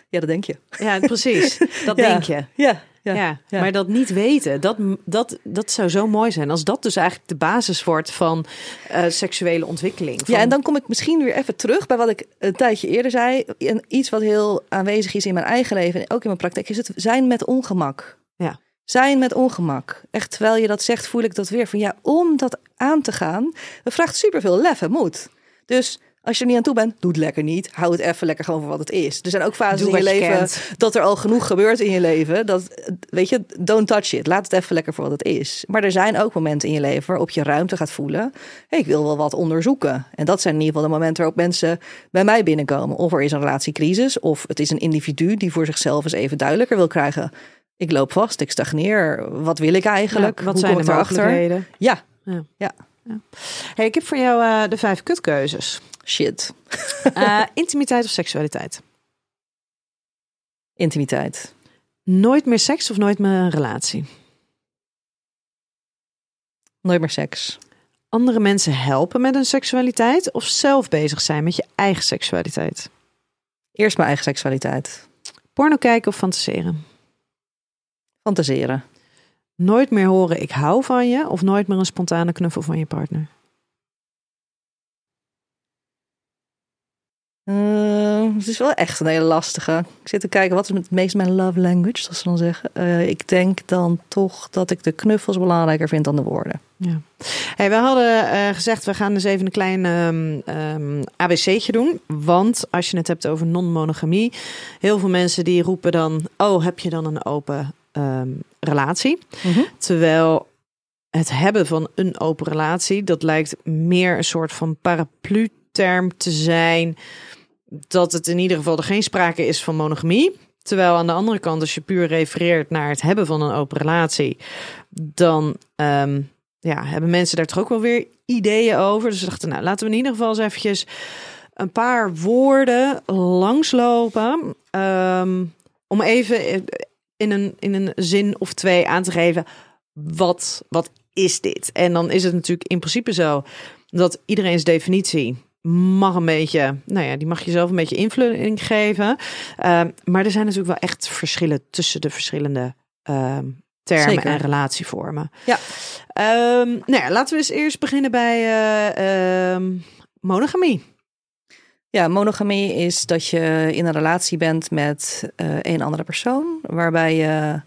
ja, dat denk je. Ja, precies, dat ja. denk je. Ja. Ja, Ja, ja. maar dat niet weten, dat, dat, dat zou zo mooi zijn. Als dat dus eigenlijk de basis wordt van eh, seksuele ontwikkeling. Van, Ja, en dan kom ik misschien weer even terug bij wat ik een tijdje eerder zei. En iets wat heel aanwezig is in mijn eigen leven en ook in mijn praktijk, is het zijn met ongemak. Ja. Zijn met ongemak. Echt, terwijl je dat zegt, voel ik dat weer. Van ja, om dat aan te gaan, dat vraagt superveel lef en moed. Dus als je er niet aan toe bent, doe het lekker niet. Hou het even lekker gewoon voor wat het is. Er zijn ook fases Doe in je leven dat er al genoeg gebeurt in je leven. Dat, weet je, don't touch it. Laat het even lekker voor wat het is. Maar er zijn ook momenten in je leven waarop je ruimte gaat voelen. Hey, ik wil wel wat onderzoeken. En dat zijn in ieder geval de momenten waarop mensen bij mij binnenkomen. Of er is een relatiecrisis, of het is een individu die voor zichzelf eens even duidelijker wil krijgen. Ik loop vast, ik stagneer. Wat wil ik eigenlijk? Ja, wat Hoe zijn kom de mogelijkheden? Ja, Ja. ja. Hey, ik heb voor jou eh, de vijf kutkeuzes. Shit. Eh, intimiteit of seksualiteit? Intimiteit. Nooit meer seks of nooit meer een relatie? Nooit meer seks. Andere mensen helpen met hun seksualiteit of zelf bezig zijn met je eigen seksualiteit? Eerst mijn eigen seksualiteit. Porno kijken of fantaseren? Fantaseren. Nooit meer horen ik hou van je of nooit meer een spontane knuffel van je partner? Eh, het is wel echt een hele lastige. Ik zit te kijken, wat is het meest mijn love language, zoals ze dan zeggen. Eh, ik denk dan toch dat ik de knuffels belangrijker vind dan de woorden. Ja. Hey, we hadden eh, gezegd, we gaan dus even een klein ehm, ehm, ABC'tje doen. Want als je het hebt over non-monogamie, heel veel mensen die roepen dan, oh, heb je dan een open ehm, relatie? Terwijl het hebben van een open relatie, dat lijkt meer een soort van paraplu-term te zijn. Dat het in ieder geval er geen sprake is van monogamie. Terwijl aan de andere kant, als je puur refereert naar het hebben van een open relatie, dan ehm, ja, hebben mensen daar toch ook wel weer ideeën over. Dus dachten, nou, laten we in ieder geval eens eventjes een paar woorden langslopen. ehm, om even in een, in een zin of twee aan te geven, wat, wat is dit? En dan is het natuurlijk in principe zo dat iedereen's definitie mag een beetje, nou ja, die mag je zelf een beetje invulling geven. Ehm, maar er zijn natuurlijk wel echt verschillen tussen de verschillende ehm, termen Zeker. en relatievormen. Ja. Ehm, nou ja, laten we eens eerst beginnen bij eh, monogamie. Ja, monogamie is dat je in een relatie bent met eh een andere persoon, waarbij je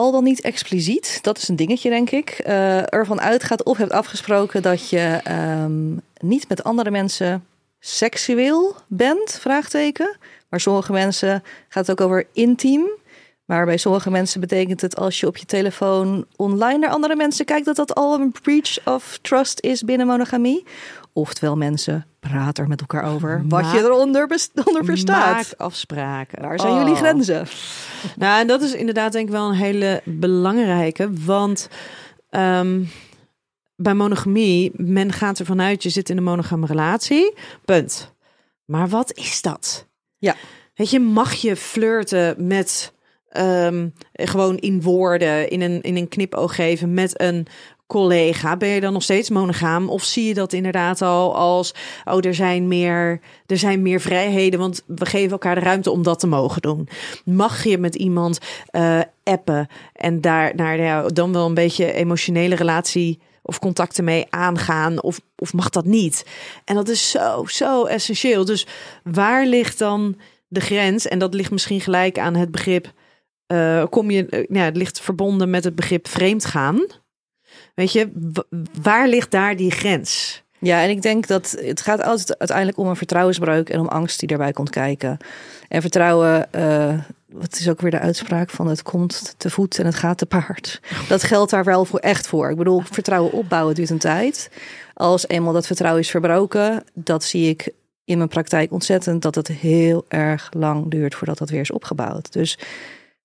al dan niet expliciet, dat is een dingetje denk ik, eh, ervan uitgaat of hebt afgesproken dat je ehm, niet met andere mensen seksueel bent, vraagteken. Maar sommige mensen gaat het ook over intiem. Maar bij sommige mensen betekent het als je op je telefoon online naar andere mensen kijkt, dat dat al een breach of trust is binnen monogamie. Oftewel mensen praten er met elkaar over wat Maak- je eronder onder verstaat. Maak afspraken. Waar zijn Oh. jullie grenzen? Nou, en dat is inderdaad denk ik wel een hele belangrijke. Want ehm, bij monogamie, men gaat ervan uit, je zit in een monogame relatie. Punt. Maar wat is dat? Ja. Weet je, mag je flirten met ehm, gewoon in woorden, in een, in een knipoog geven met een collega? Ben je dan nog steeds monogaam? Of zie je dat inderdaad al als, oh, er zijn meer, er zijn meer vrijheden, want we geven elkaar de ruimte om dat te mogen doen. Mag je met iemand eh, appen en daar naar dan wel een beetje emotionele relatie of contacten mee aangaan? Of, of mag dat niet? En dat is zo, zo essentieel. Dus waar ligt dan de grens? En dat ligt misschien gelijk aan het begrip. eh, kom je, ja, het ligt verbonden met het begrip vreemd gaan. Weet je, waar ligt daar die grens? Ja, en ik denk dat het gaat altijd uiteindelijk om een vertrouwensbreuk en om angst die daarbij komt kijken. En vertrouwen, eh, wat is ook weer de uitspraak van het komt te voet en het gaat te paard. Dat geldt daar wel voor echt voor. Ik bedoel, vertrouwen opbouwen duurt een tijd. Als eenmaal dat vertrouwen is verbroken, dat zie ik in mijn praktijk ontzettend dat het heel erg lang duurt voordat dat weer is opgebouwd. Dus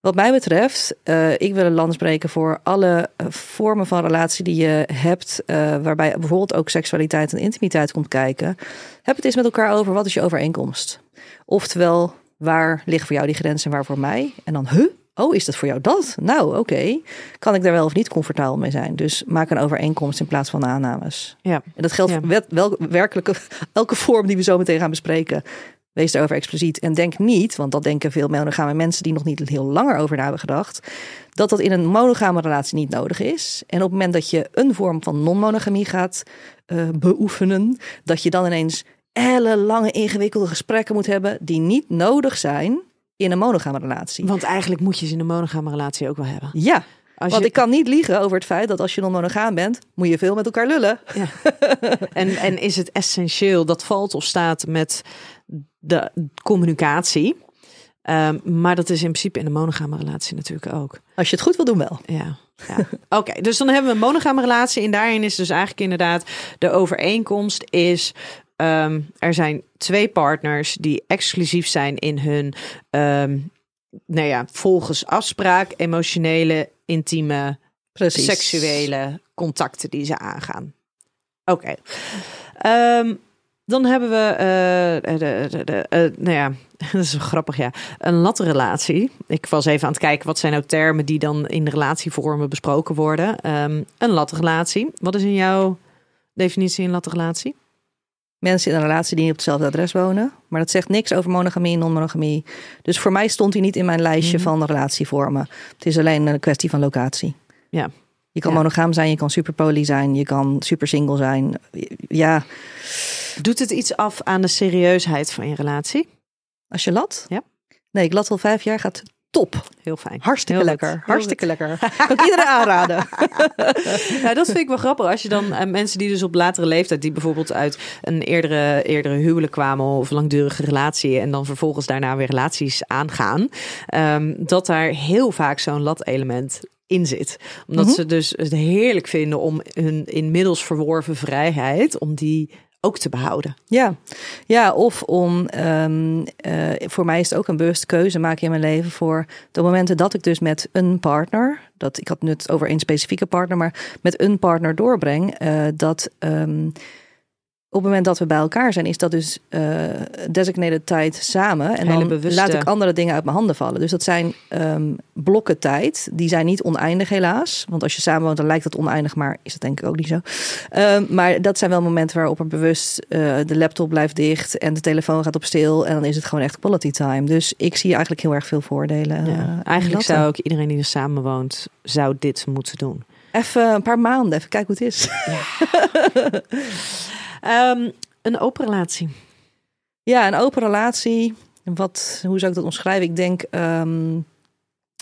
wat mij betreft, eh, ik wil een lans breken voor alle eh, vormen van relatie die je hebt, eh, waarbij bijvoorbeeld ook seksualiteit en intimiteit komt kijken. Heb het eens met elkaar over wat is je overeenkomst. Oftewel, waar liggen voor jou die grenzen en waar voor mij? En dan, huh? Oh, is dat voor jou dat? Nou, oké. Kan ik daar wel of niet comfortabel mee zijn? Dus maak een overeenkomst in plaats van aannames. Ja. En dat geldt Ja. wel, werkelijke, elke vorm die we zo meteen gaan bespreken. Wees daarover expliciet. En denk niet, want dat denken veel monogame mensen die nog niet heel langer over na hebben gedacht, dat dat in een monogame relatie niet nodig is. En op het moment dat je een vorm van non-monogamie gaat uh, beoefenen, dat je dan ineens ellenlange ingewikkelde gesprekken moet hebben die niet nodig zijn in een monogame relatie. Want eigenlijk moet je ze in een monogame relatie ook wel hebben. Ja, als Want ik kan niet liegen over het feit dat als je non-monogaam bent, moet je veel met elkaar lullen. Ja. en, en is het essentieel, dat valt of staat met de communicatie. Um, maar dat is in principe in een monogame relatie natuurlijk ook. Als je het goed wil doen wel. Ja. ja. Oké, dus dan hebben we een monogame relatie. En daarin is dus eigenlijk inderdaad de overeenkomst is... Um, er zijn twee partners die exclusief zijn in hun... Um, nou ja, volgens afspraak emotionele intieme, Precies. seksuele contacten die ze aangaan. Oké. Ehm, dan hebben we, uh, de, de, de, uh, nou ja, dat is grappig, ja. Een latrelatie. Ik was even aan het kijken, wat zijn nou termen die dan in relatievormen besproken worden. Um, een latrelatie. Wat is in jouw definitie een latrelatie? mensen in een relatie die niet op hetzelfde adres wonen. Maar dat zegt niks over monogamie en non-monogamie. Dus voor mij stond hij niet in mijn lijstje mhm. van relatievormen. Het is alleen een kwestie van locatie. Ja. Je kan monogaam zijn, je kan superpoly zijn, je kan super single zijn. Ja. Doet het iets af aan de serieusheid van je relatie? Als je lat? Ja. Nee, ik lat al vijf jaar, gaat top. Heel fijn. Hartstikke lekker. Hartstikke lekker. Kan ik iedereen aanraden. ja, dat vind ik wel grappig. Als je dan uh, mensen die dus op latere leeftijd, die bijvoorbeeld uit een eerdere, eerdere huwelijk kwamen of langdurige relatie en dan vervolgens daarna weer relaties aangaan, um, dat daar heel vaak zo'n lat-element in zit. Omdat mhm. ze dus het heerlijk vinden om hun inmiddels verworven vrijheid, om die ook te behouden. Ja, ja of om, um, uh, voor mij is het ook een bewuste keuze maken in mijn leven voor de momenten dat ik dus met een partner, dat ik had het over een specifieke partner, maar met een partner doorbreng, uh, dat um, op het moment dat we bij elkaar zijn, is dat dus uh, designated tijd samen. En dan laat ik andere dingen uit mijn handen vallen. Dus dat zijn um, blokken tijd. Die zijn niet oneindig helaas. Want als je samen woont, dan lijkt dat oneindig. Maar is dat denk ik ook niet zo. Um, maar dat zijn wel momenten waarop er bewust uh, de laptop blijft dicht. En de telefoon gaat op stil. En dan is het gewoon echt quality time. Dus ik zie eigenlijk heel erg veel voordelen. Ja, uh, eigenlijk zou ook iedereen die er samen woont, zou dit moeten doen. Even een paar maanden, even kijken hoe het is. Ja. Um, een open relatie. Ja, een open relatie. Wat, hoe zou ik dat omschrijven? Ik denk um,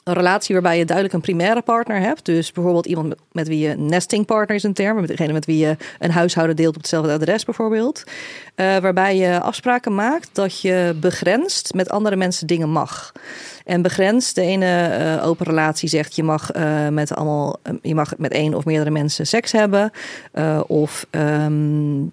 een relatie waarbij je duidelijk een primaire partner hebt. Dus bijvoorbeeld iemand met, wie je nesting partner is een term. Met degene met wie je een huishouden deelt op hetzelfde adres bijvoorbeeld. Uh, waarbij je afspraken maakt dat je begrenst met andere mensen dingen mag. En begrenst, de ene uh, open relatie zegt je mag, uh, met allemaal, je mag met één of meerdere mensen seks hebben. of um,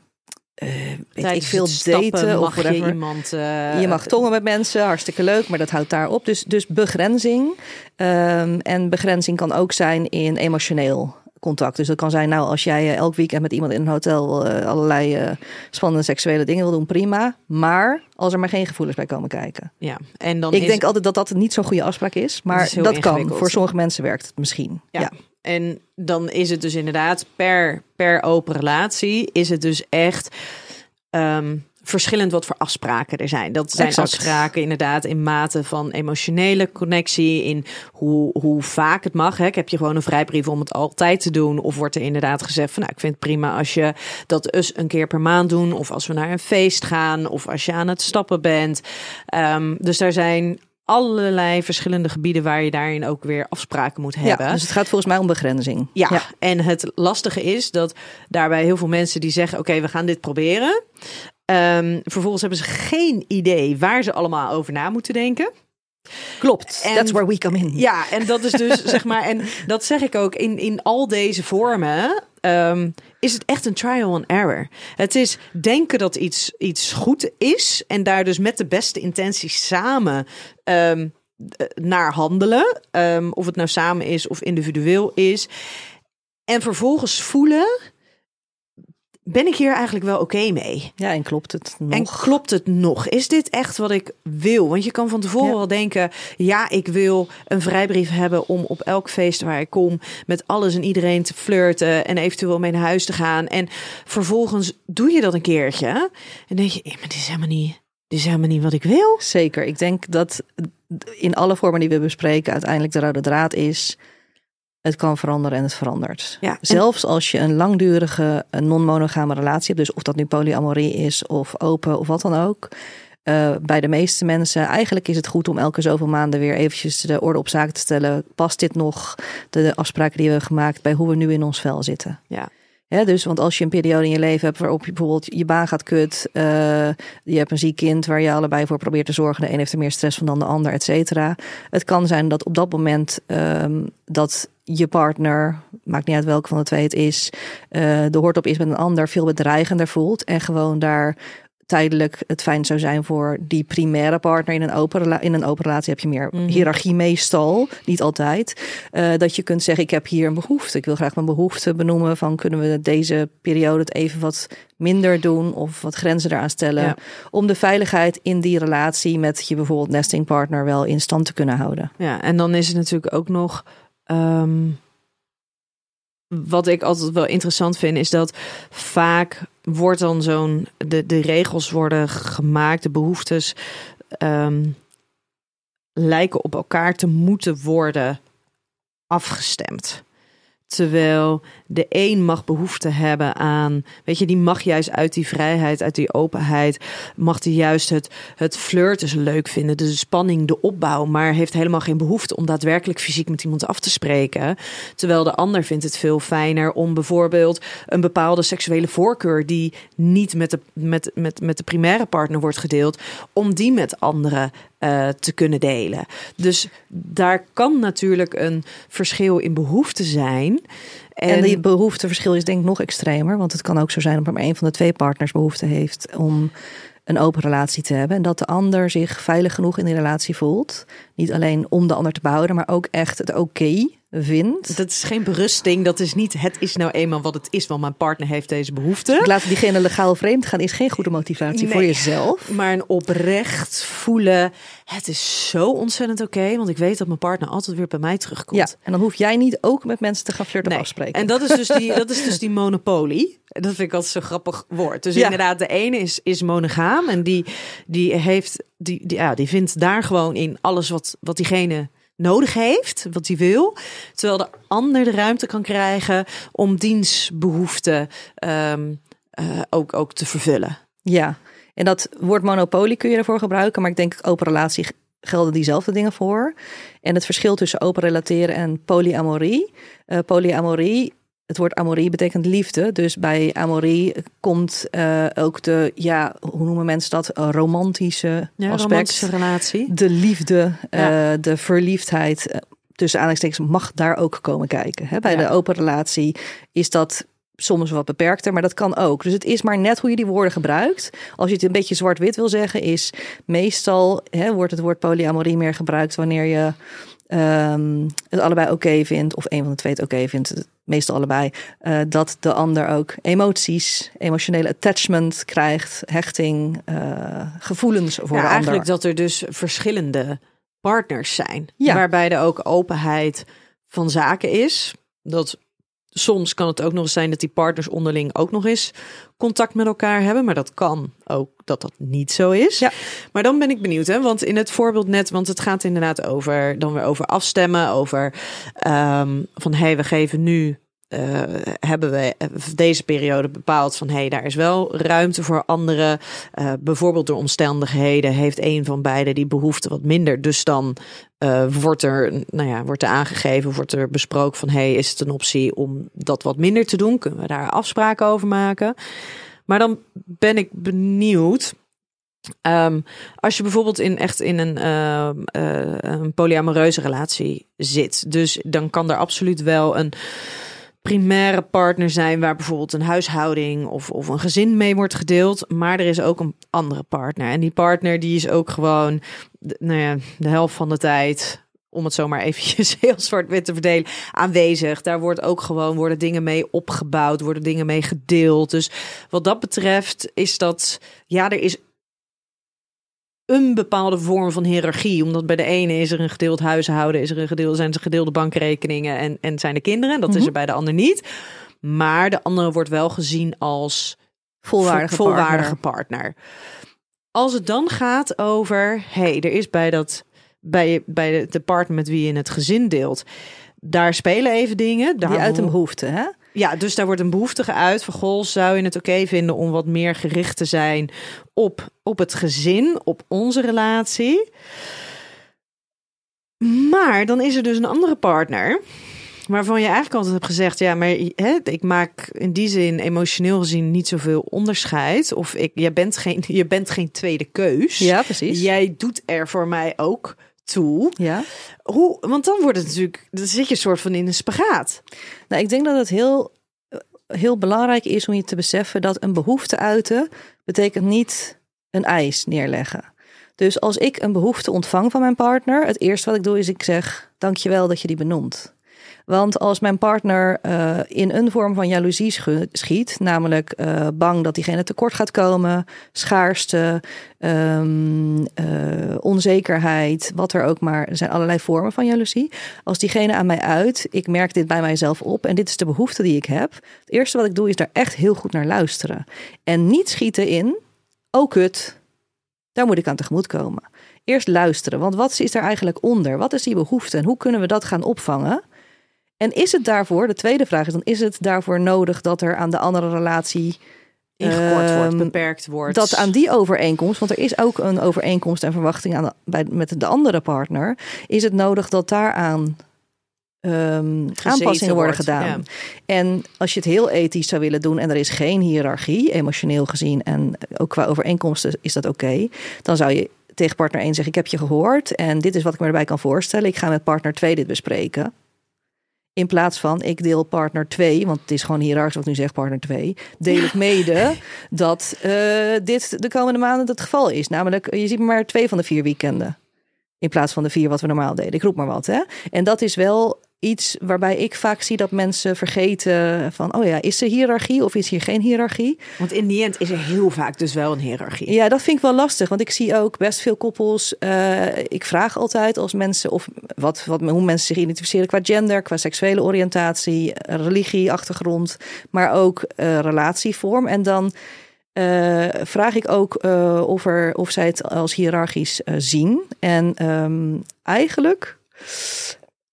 weet ik veel daten of whatever. Je, iemand, uh, je mag tongen met mensen, hartstikke leuk, maar dat houdt daar op. Dus, dus begrenzing. Um, en begrenzing kan ook zijn in emotioneel contact. Dus dat kan zijn, nou, als jij uh, elk weekend met iemand in een hotel allerlei spannende seksuele dingen wil doen, prima. Maar als er maar geen gevoelens bij komen kijken. Ja, en dan ik denk altijd dat dat niet zo'n goede afspraak is, maar dat, dat kan. Voor sommige mensen werkt het misschien. ja. ja. En dan is het dus inderdaad per, per open relatie is het dus echt um, verschillend wat voor afspraken er zijn. Dat zijn afspraken inderdaad in mate van emotionele connectie, in hoe, hoe vaak het mag. Hè. Ik heb je gewoon een vrijbrief om het altijd te doen. Of wordt er inderdaad gezegd van nou, ik vind het prima als je dat eens een keer per maand doen. Of als we naar een feest gaan. Of als je aan het stappen bent. Um, dus daar zijn allerlei verschillende gebieden waar je daarin ook weer afspraken moet hebben. Ja, dus het gaat volgens mij om begrenzing. Ja, en het lastige is dat daarbij heel veel mensen die zeggen: Oké, we gaan dit proberen. Um, vervolgens hebben ze geen idee waar ze allemaal over na moeten denken. Klopt, en, that's where we come in. Ja, en dat is dus zeg maar, en dat zeg ik ook in, in al deze vormen. Um, is het echt een trial and error. Het is denken dat iets, iets goed is en daar dus met de beste intenties samen um, naar handelen. Um, of het nou samen is of individueel is. En vervolgens voelen ben ik hier eigenlijk wel oké mee? Ja, en klopt het nog? En klopt het nog? Is dit echt wat ik wil? Want je kan van tevoren wel denken: ja, ik wil een vrijbrief hebben om op elk feest waar ik kom met alles en iedereen te flirten en eventueel mee naar huis te gaan. En vervolgens doe je dat een keertje en denk je: maar dit is helemaal niet dit is helemaal niet wat ik wil. Zeker. Ik denk dat in alle vormen die we bespreken uiteindelijk de rode draad is. Het kan veranderen en het verandert. Ja, en- Zelfs als je een langdurige een non-monogame relatie hebt, dus of dat nu polyamorie is of open of wat dan ook. eh, bij de meeste mensen, eigenlijk is het goed om elke zoveel maanden weer eventjes de orde op zaken te stellen. Past dit nog de, de afspraken die we hebben gemaakt bij hoe we nu in ons vel zitten? Ja. Ja, dus, want als je een periode in je leven hebt waarop je bijvoorbeeld je baan gaat kut, eh, je hebt een ziek kind waar je allebei voor probeert te zorgen, de een heeft er meer stress van dan de ander, et cetera. Het kan zijn dat op dat moment ehm, dat je partner, maakt niet uit welke van de twee het is, eh, de hoort op is met een ander, veel bedreigender voelt en gewoon daar tijdelijk het fijn zou zijn voor die primaire partner in een open, in een open relatie heb je meer Mhm. hiërarchie meestal, niet altijd. Eh, dat je kunt zeggen, ik heb hier een behoefte. Ik wil graag mijn behoefte benoemen van kunnen we deze periode het even wat minder doen of wat grenzen eraan stellen. Ja. Om de veiligheid in die relatie met je bijvoorbeeld nestingpartner wel in stand te kunnen houden. Ja, en dan is het natuurlijk ook nog. Ehm, wat ik altijd wel interessant vind, is dat vaak wordt dan zo'n. De, de regels worden gemaakt, de behoeftes ehm, lijken op elkaar te moeten worden afgestemd. Terwijl de een mag behoefte hebben aan, weet je, die mag juist uit die vrijheid, uit die openheid, mag die juist het, het flirten leuk vinden, de spanning, de opbouw, maar heeft helemaal geen behoefte om daadwerkelijk fysiek met iemand af te spreken. Terwijl de ander vindt het veel fijner om bijvoorbeeld een bepaalde seksuele voorkeur die niet met de, met, met, met de primaire partner wordt gedeeld, om die met anderen eh, te kunnen delen. Dus daar kan natuurlijk een verschil in behoefte zijn. En, die behoefteverschil is denk ik nog extremer. Want het kan ook zo zijn dat maar een van de twee partners behoefte heeft om een open relatie te hebben. En dat de ander zich veilig genoeg in die relatie voelt. Niet alleen om de ander te behouden, maar ook echt het oké vindt. Dat is geen berusting. Dat is niet, het is nou eenmaal wat het is, want mijn partner heeft deze behoefte. Laten diegene legaal vreemd gaan is geen goede motivatie voor jezelf. Maar een oprecht voelen, het is zo ontzettend oké, want ik weet dat mijn partner altijd weer bij mij terugkomt. Ja, en dan hoef jij niet ook met mensen te gaan flirten Nee. afspreken. En dat is dus die, dat is dus die monopolie. Dat vind ik altijd zo'n grappig woord. Dus Ja. inderdaad, de ene is, is monogaam en die, die heeft, die, die, ja, die vindt daar gewoon in alles wat, wat diegene nodig heeft, wat hij wil. Terwijl de ander de ruimte kan krijgen om dienstbehoeften eh, ook, ook te vervullen. Ja, en dat woord monopolie kun je ervoor gebruiken, maar ik denk open relatie gelden diezelfde dingen voor. En het verschil tussen open relateren en polyamorie. Eh, polyamorie, het woord amorie betekent liefde. Dus bij amorie komt eh, ook de, ja, hoe noemen mensen dat? Romantische Ja, aspect. romantische relatie. De liefde, eh, de verliefdheid. eh, Tussen aanhalingstekens mag daar ook komen kijken. Hè? Bij Ja. de open relatie is dat soms wat beperkter, maar dat kan ook. Dus het is maar net hoe je die woorden gebruikt. Als je het een beetje zwart-wit wil zeggen, is meestal hè, wordt het woord polyamorie meer gebruikt wanneer je ehm, het allebei oké vindt, of een van de twee het oké vindt, meestal allebei, eh, dat de ander ook emoties, emotionele attachment krijgt, hechting, eh, gevoelens voor Ja, de eigenlijk ander. dat er dus verschillende partners zijn. Ja. Waarbij er ook openheid van zaken is. Dat soms kan het ook nog eens zijn dat die partners onderling ook nog eens contact met elkaar hebben. Maar dat kan ook dat dat niet zo is. Ja. Maar dan ben ik benieuwd, hè? want in het voorbeeld net, want het gaat inderdaad over dan weer over afstemmen, over ehm, van hé, hey, we geven nu. Eh, hebben we deze periode bepaald van hé, hey, daar is wel ruimte voor anderen. Eh, bijvoorbeeld door omstandigheden heeft een van beiden die behoefte wat minder. Dus dan eh, wordt er, nou ja, wordt er aangegeven, wordt er besproken van hey, is het een optie om dat wat minder te doen? Kunnen we daar afspraken over maken? Maar dan ben ik benieuwd. Ehm, als je bijvoorbeeld in echt in een, een polyamoreuze relatie zit, dus dan kan er absoluut wel een primaire partner zijn waar bijvoorbeeld een huishouding of, of een gezin mee wordt gedeeld. Maar er is ook een andere partner. En die partner die is ook gewoon nou ja, de helft van de tijd. Om het zomaar eventjes heel zwart-wit te verdelen, aanwezig. Daar wordt ook gewoon worden dingen mee opgebouwd, worden dingen mee gedeeld. Dus wat dat betreft is dat, ja, er is een bepaalde vorm van hiërarchie. Omdat bij de ene is er een gedeeld huishouden, is er een gedeeld, zijn er gedeelde bankrekeningen en, en zijn de kinderen. Dat is er bij de ander niet. Maar de andere wordt wel gezien als Volwaardige, volwaardige partner. partner. als het dan gaat over, hey, er is bij dat bij, bij de, partner met wie je het gezin deelt, daar spelen even dingen. Daar Die uit een wo- behoefte, hè? Ja, dus daar wordt een behoefte geuit van, goh, zou je het oké vinden om wat meer gericht te zijn op, op het gezin, op onze relatie? Maar dan is er dus een andere partner waarvan je eigenlijk altijd hebt gezegd, ja, maar hè, ik maak in die zin emotioneel gezien niet zoveel onderscheid. Of ik, je, bent geen, je bent geen tweede keus. Ja, precies. Jij doet er voor mij ook toe. Ja. Hoe, want dan wordt het natuurlijk, dan zit je soort van in een spagaat. Nou, ik denk dat het heel, heel belangrijk is om je te beseffen dat een behoefte uiten betekent niet een eis neerleggen. Dus als ik een behoefte ontvang van mijn partner, het eerste wat ik doe is ik zeg dankjewel dat je die benoemt. Want als mijn partner eh, in een vorm van jaloezie schiet, namelijk eh, bang dat diegene tekort gaat komen, schaarste, ehm, eh, onzekerheid, wat er ook maar, er zijn allerlei vormen van jaloezie. Als diegene aan mij uit, ik merk dit bij mijzelf op en dit is de behoefte die ik heb. Het eerste wat ik doe is daar echt heel goed naar luisteren. En niet schieten in, oh kut, daar moet ik aan tegemoet komen. Eerst luisteren, want wat is daar eigenlijk onder? Wat is die behoefte en hoe kunnen we dat gaan opvangen? En is het daarvoor, de tweede vraag is dan, is het daarvoor nodig dat er aan de andere relatie Ingekort wordt, Ehm, beperkt wordt. dat aan die overeenkomst, want er is ook een overeenkomst en verwachting aan, bij, met de andere partner, is het nodig dat daaraan ehm aanpassingen worden wordt, gedaan. ja. En als je het heel ethisch zou willen doen en er is geen hiërarchie, emotioneel gezien en ook qua overeenkomsten is dat oké, dan zou je tegen partner 1 zeggen: Ik heb je gehoord en dit is wat ik me erbij kan voorstellen. Ik ga met partner 2 dit bespreken. In plaats van ik deel partner 2, want het is gewoon hiërarchisch wat ik nu zeg, partner 2, deel ik mede dat eh, dit de komende maanden het geval is. Namelijk, je ziet maar twee van de vier weekenden. In plaats van de vier wat we normaal deden. Ik roep maar wat. Hè? En dat is wel iets waarbij ik vaak zie dat mensen vergeten van, oh ja, is er hiërarchie of is hier geen hiërarchie? Want in die end is er heel vaak dus wel een hiërarchie. Ja, dat vind ik wel lastig, want ik zie ook best veel koppels. eh, ik vraag altijd als mensen of wat, wat, hoe mensen zich identificeren qua gender, qua seksuele oriëntatie, religie, achtergrond, maar ook eh, relatievorm. En dan eh, vraag ik ook of, er, of zij het als hiërarchisch zien. En ehm, eigenlijk.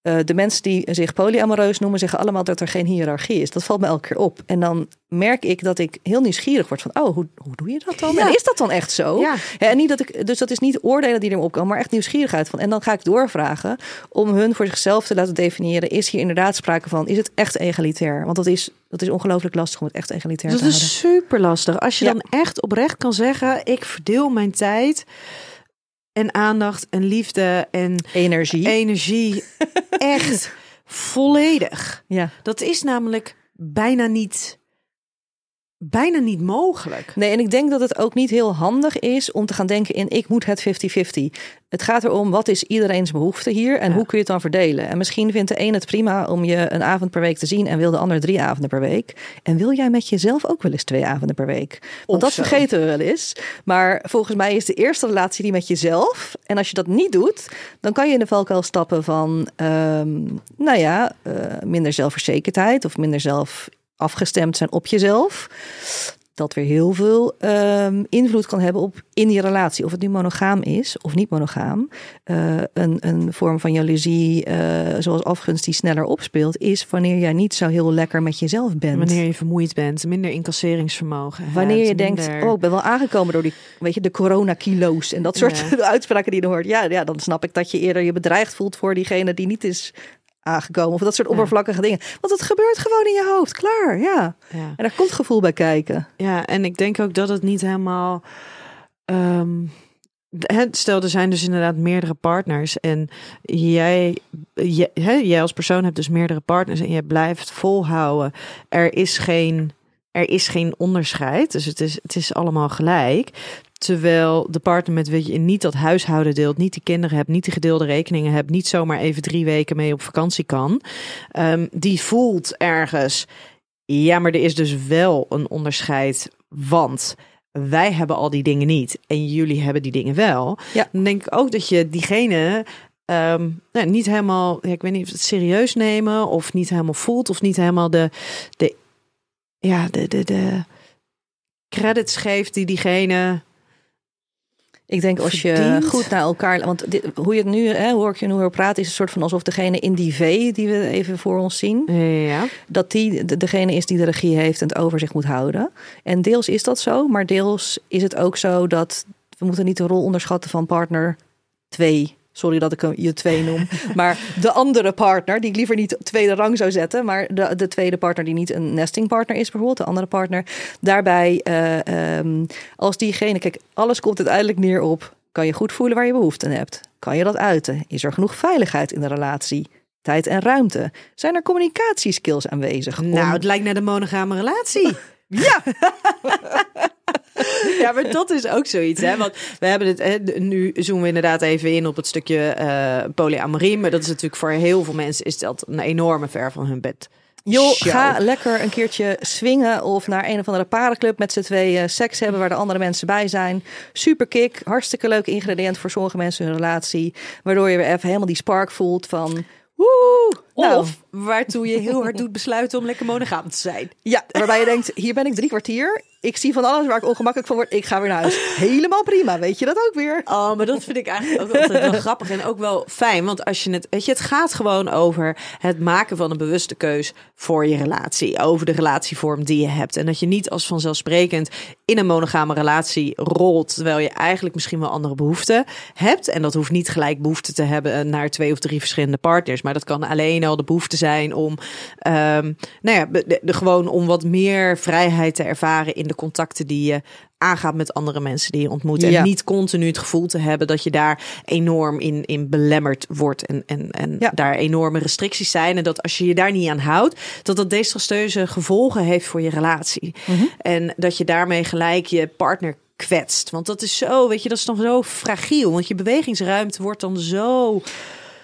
Eh, de mensen die zich polyamoreus noemen, zeggen allemaal dat er geen hiërarchie is. Dat valt me elke keer op. En dan merk ik dat ik heel nieuwsgierig word van, oh, hoe, hoe doe je dat dan? Ja. En is dat dan echt zo? Ja. Ja, en niet dat ik, dus dat is niet oordelen die er opkomen, maar echt nieuwsgierigheid van. En dan ga ik doorvragen om hun voor zichzelf te laten definiëren: is hier inderdaad sprake van? Is het echt egalitair? Want dat is, dat is ongelooflijk lastig om het echt egalitair Dat te houden. is super lastig. Als je dan echt oprecht kan zeggen: ik verdeel mijn tijd en aandacht en liefde en Energie. energie echt volledig. Ja. Dat is namelijk bijna niet, bijna niet mogelijk. Nee, en ik denk dat het ook niet heel handig is om te gaan denken in ik moet het 50-50. Het gaat erom wat is iedereen's behoefte hier en Ja. hoe kun je het dan verdelen. En misschien vindt de een het prima om je een avond per week te zien en wil de ander drie avonden per week. En wil jij met jezelf ook wel eens twee avonden per week? Want Of dat zo. vergeten we wel eens. Maar volgens mij is de eerste relatie die met jezelf. En als je dat niet doet, dan kan je in de valkuil stappen van, ehm, nou ja, eh, minder zelfverzekerdheid of minder zelf afgestemd zijn op jezelf. Dat weer heel veel ehm, invloed kan hebben op in die relatie. Of het nu monogaam is of niet monogaam. Eh, een, een vorm van jaloezie, eh, zoals afgunst, die sneller opspeelt, is wanneer jij niet zo heel lekker met jezelf bent. Wanneer je vermoeid bent, minder incasseringsvermogen. hebt, Wanneer je denkt, oh, ik ben wel aangekomen door die, weet je, de coronakilo's en dat soort Ja. uitspraken die je hoort. Ja, ja, dan snap ik dat je eerder je bedreigd voelt voor diegene die niet is aangekomen. Of dat soort oppervlakkige dingen. Want het gebeurt gewoon in je hoofd, klaar, ja. En daar komt gevoel bij kijken. Ja, en ik denk ook dat het niet helemaal. hè, stel, er zijn dus inderdaad meerdere partners. En jij, jij, jij als persoon hebt dus meerdere partners. En je blijft volhouden. Er is geen, er is geen onderscheid. Dus het is, het is allemaal gelijk. Terwijl de partner met wie je niet dat huishouden deelt, niet die kinderen hebt, niet die gedeelde rekeningen hebt, niet zomaar even drie weken mee op vakantie kan, ehm, die voelt ergens. Ja, maar er is dus wel een onderscheid, want wij hebben al die dingen niet en jullie hebben die dingen wel. Ja. Dan denk ik ook dat je diegene ehm, nou, niet helemaal, ja, ik weet niet of het serieus nemen of niet helemaal voelt of niet helemaal de, de ja, de, de, de credits geeft die diegene Ik denk als je Verdient. goed naar elkaar. Want dit, hoe je het nu, hè, hoor ik je nu hoor praten, is een soort van alsof degene in die V die we even voor ons zien, Ja. dat die de- degene is die de regie heeft en het overzicht moet houden. En deels is dat zo, maar deels is het ook zo dat we moeten niet de rol onderschatten van partner 2. Sorry dat ik hem je twee noem. Maar de andere partner, die ik liever niet tweede rang zou zetten. Maar de, de tweede partner die niet een nesting partner is, bijvoorbeeld, de andere partner. Daarbij, eh, ehm, als diegene, kijk, alles komt uiteindelijk neer op. Kan je goed voelen waar je behoefte aan hebt? Kan je dat uiten? Is er genoeg veiligheid in de relatie? Tijd en ruimte? Zijn er communicatieskills aanwezig? om- Nou, het lijkt naar de monogame relatie. Ja. ja, maar dat is ook zoiets, hè? Want we hebben het, hè, nu zoomen we inderdaad even in op het stukje eh polyamorie. Maar dat is natuurlijk voor heel veel mensen is dat een enorme ver van hun bed. Joh, show. ga lekker een keertje swingen of naar een of andere parenclub met z'n tweeën seks hebben waar de andere mensen bij zijn. Super kick, hartstikke leuk ingrediënt voor sommige mensen in hun relatie. Waardoor je weer even helemaal die spark voelt van woe. Nou, Of waartoe je heel hard doet besluiten om lekker monogaam te zijn. ja, waarbij je denkt, hier ben ik drie kwartier. Ik zie van alles waar ik ongemakkelijk van word. Ik ga weer naar huis. Helemaal prima, weet je dat ook weer? Oh, maar dat vind ik eigenlijk ook altijd wel grappig en ook wel fijn. Want als je het, weet je, het gaat gewoon over het maken van een bewuste keus voor je relatie. Over de relatievorm die je hebt. En dat je niet als vanzelfsprekend in een monogame relatie rolt. Terwijl je eigenlijk misschien wel andere behoeften hebt. En dat hoeft niet gelijk behoefte te hebben naar twee of drie verschillende partners. Maar dat kan alleen al de behoefte zijn om, ehm, nou ja, de, de- gewoon om wat meer vrijheid te ervaren in de contacten die je aangaat met andere mensen die je ontmoet. En Ja. niet continu het gevoel te hebben dat je daar enorm in, in belemmerd wordt. En, en, en Ja. daar enorme restricties zijn. En dat als je je daar niet aan houdt, dat dat desastreuze gevolgen heeft voor je relatie. Mhm. En dat je daarmee gelijk je partner kwetst. Want dat is zo, weet je, dat is dan zo fragiel. Want je bewegingsruimte wordt dan zo.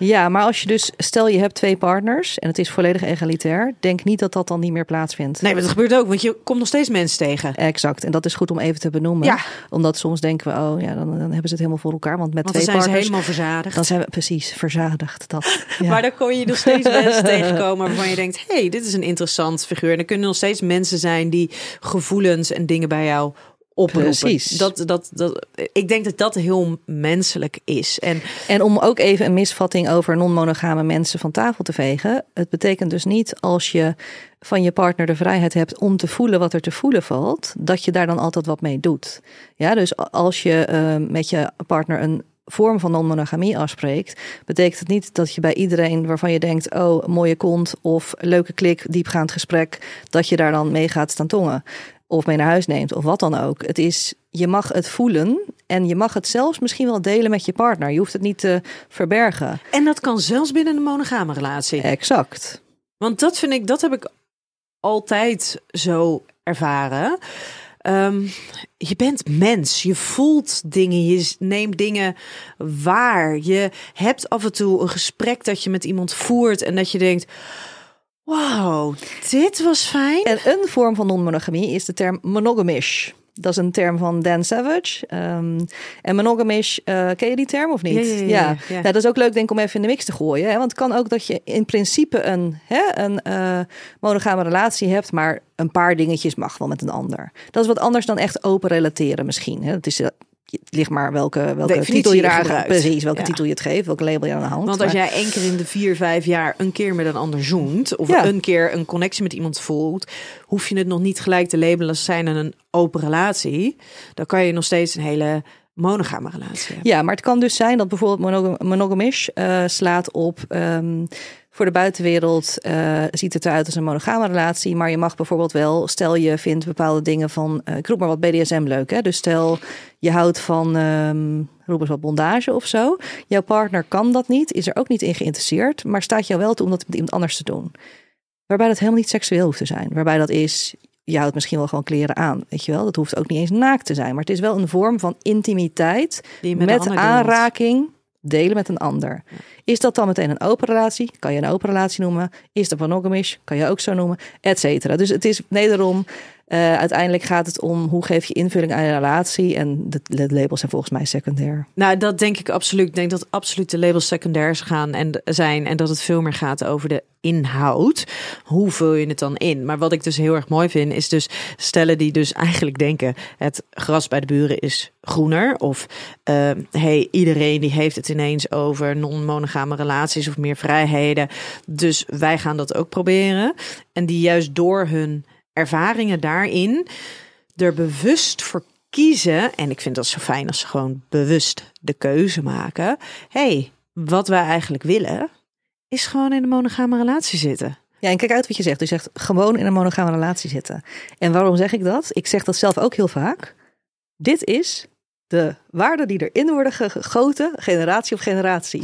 Ja, maar als je dus, stel je hebt twee partners en het is volledig egalitair. Denk niet dat dat dan niet meer plaatsvindt. Nee, maar dat gebeurt ook, want je komt nog steeds mensen tegen. Exact. En dat is goed om even te benoemen. Ja. Omdat soms denken we, oh ja, dan, dan hebben ze het helemaal voor elkaar. Want met Want dan twee zijn ze partners, helemaal verzadigd. dan zijn we precies verzadigd. Dat, ja. Maar dan kon je nog steeds mensen tegenkomen waarvan je denkt: hey, dit is een interessant figuur. En er kunnen nog steeds mensen zijn die gevoelens en dingen bij jou oproepen. Precies. Dat, dat, dat, ik denk dat dat heel menselijk is. En En om ook even een misvatting over non-monogame mensen van tafel te vegen. Het betekent dus niet als je van je partner de vrijheid hebt om te voelen wat er te voelen valt, dat je daar dan altijd wat mee doet. Ja, dus als je eh, met je partner een vorm van non-monogamie afspreekt, betekent het niet dat je bij iedereen waarvan je denkt, oh, mooie kont of leuke klik, diepgaand gesprek, dat je daar dan mee gaat staan tongen. Of mee naar huis neemt, of wat dan ook. Het is, je mag het voelen en je mag het zelfs misschien wel delen met je partner. Je hoeft het niet te verbergen. En dat kan zelfs binnen een monogame relatie. Exact. Want dat vind ik, dat heb ik altijd zo ervaren. Ehm, je bent mens, je voelt dingen, je neemt dingen waar. Je hebt af en toe een gesprek dat je met iemand voert en dat je denkt: Wow, dit was fijn. En een vorm van non-monogamie is de term monogamish. Dat is een term van Dan Savage. Ehm, en monogamish, eh, ken je die term of niet? Ja, ja, ja, ja, ja. Nou, dat is ook leuk denk ik om even in de mix te gooien. Hè? Want het kan ook dat je in principe een, hè, een eh, monogame relatie hebt, maar een paar dingetjes mag wel met een ander. Dat is wat anders dan echt open relateren misschien. Hè? Het, is, eh, het ligt maar welke, welke Definitie titel je daar gebruikt. Precies, welke Ja. titel je het geeft, welke label je aan de hand. Want als Maar- jij één keer in de vier, vijf jaar een keer met een ander zoent, of Ja. een keer een connectie met iemand voelt, hoef je het nog niet gelijk te labelen als zijn een open relatie. Dan kan je nog steeds een hele monogame relatie hebben. Ja, maar het kan dus zijn dat bijvoorbeeld monog monogamish eh, slaat op. ehm, voor de buitenwereld eh, ziet het eruit als een monogame relatie. Maar je mag bijvoorbeeld wel, stel je vindt bepaalde dingen van, eh ik roep maar wat BDSM leuk. Hè? Dus stel je houdt van, ehm roep eens wat bondage of zo. Jouw partner kan dat niet, is er ook niet in geïnteresseerd. Maar staat jou wel toe om dat met iemand anders te doen. Waarbij dat helemaal niet seksueel hoeft te zijn. Waarbij dat is, je houdt misschien wel gewoon kleren aan. Weet je wel, dat hoeft ook niet eens naakt te zijn. Maar het is wel een vorm van intimiteit met aanraking delen met een ander. Is dat dan meteen een open relatie? Kan je een open relatie noemen? Is dat monogamish? Kan je ook zo noemen? Et cetera. Dus het is wederom Uh, uiteindelijk gaat het om hoe geef je invulling aan je relatie. En de, labels zijn volgens mij secundair. Nou, dat denk ik absoluut. Ik denk dat absoluut de labels secundair gaan en zijn. En dat het veel meer gaat over de inhoud. Hoe vul je het dan in? Maar wat ik dus heel erg mooi vind, is dus stellen die dus eigenlijk denken: het gras bij de buren is groener. Of uh, hey, iedereen die heeft het ineens over non-monogame relaties of meer vrijheden. Dus wij gaan dat ook proberen. En die juist door hun ervaringen daarin er bewust voor kiezen. En ik vind dat zo fijn als ze gewoon bewust de keuze maken. hey, wat wij eigenlijk willen, is gewoon in een monogame relatie zitten. Ja, en kijk uit wat je zegt. Je zegt gewoon in een monogame relatie zitten. En waarom zeg ik dat? Ik zeg dat zelf ook heel vaak. Dit is de waarden die erin worden gegoten, generatie op generatie.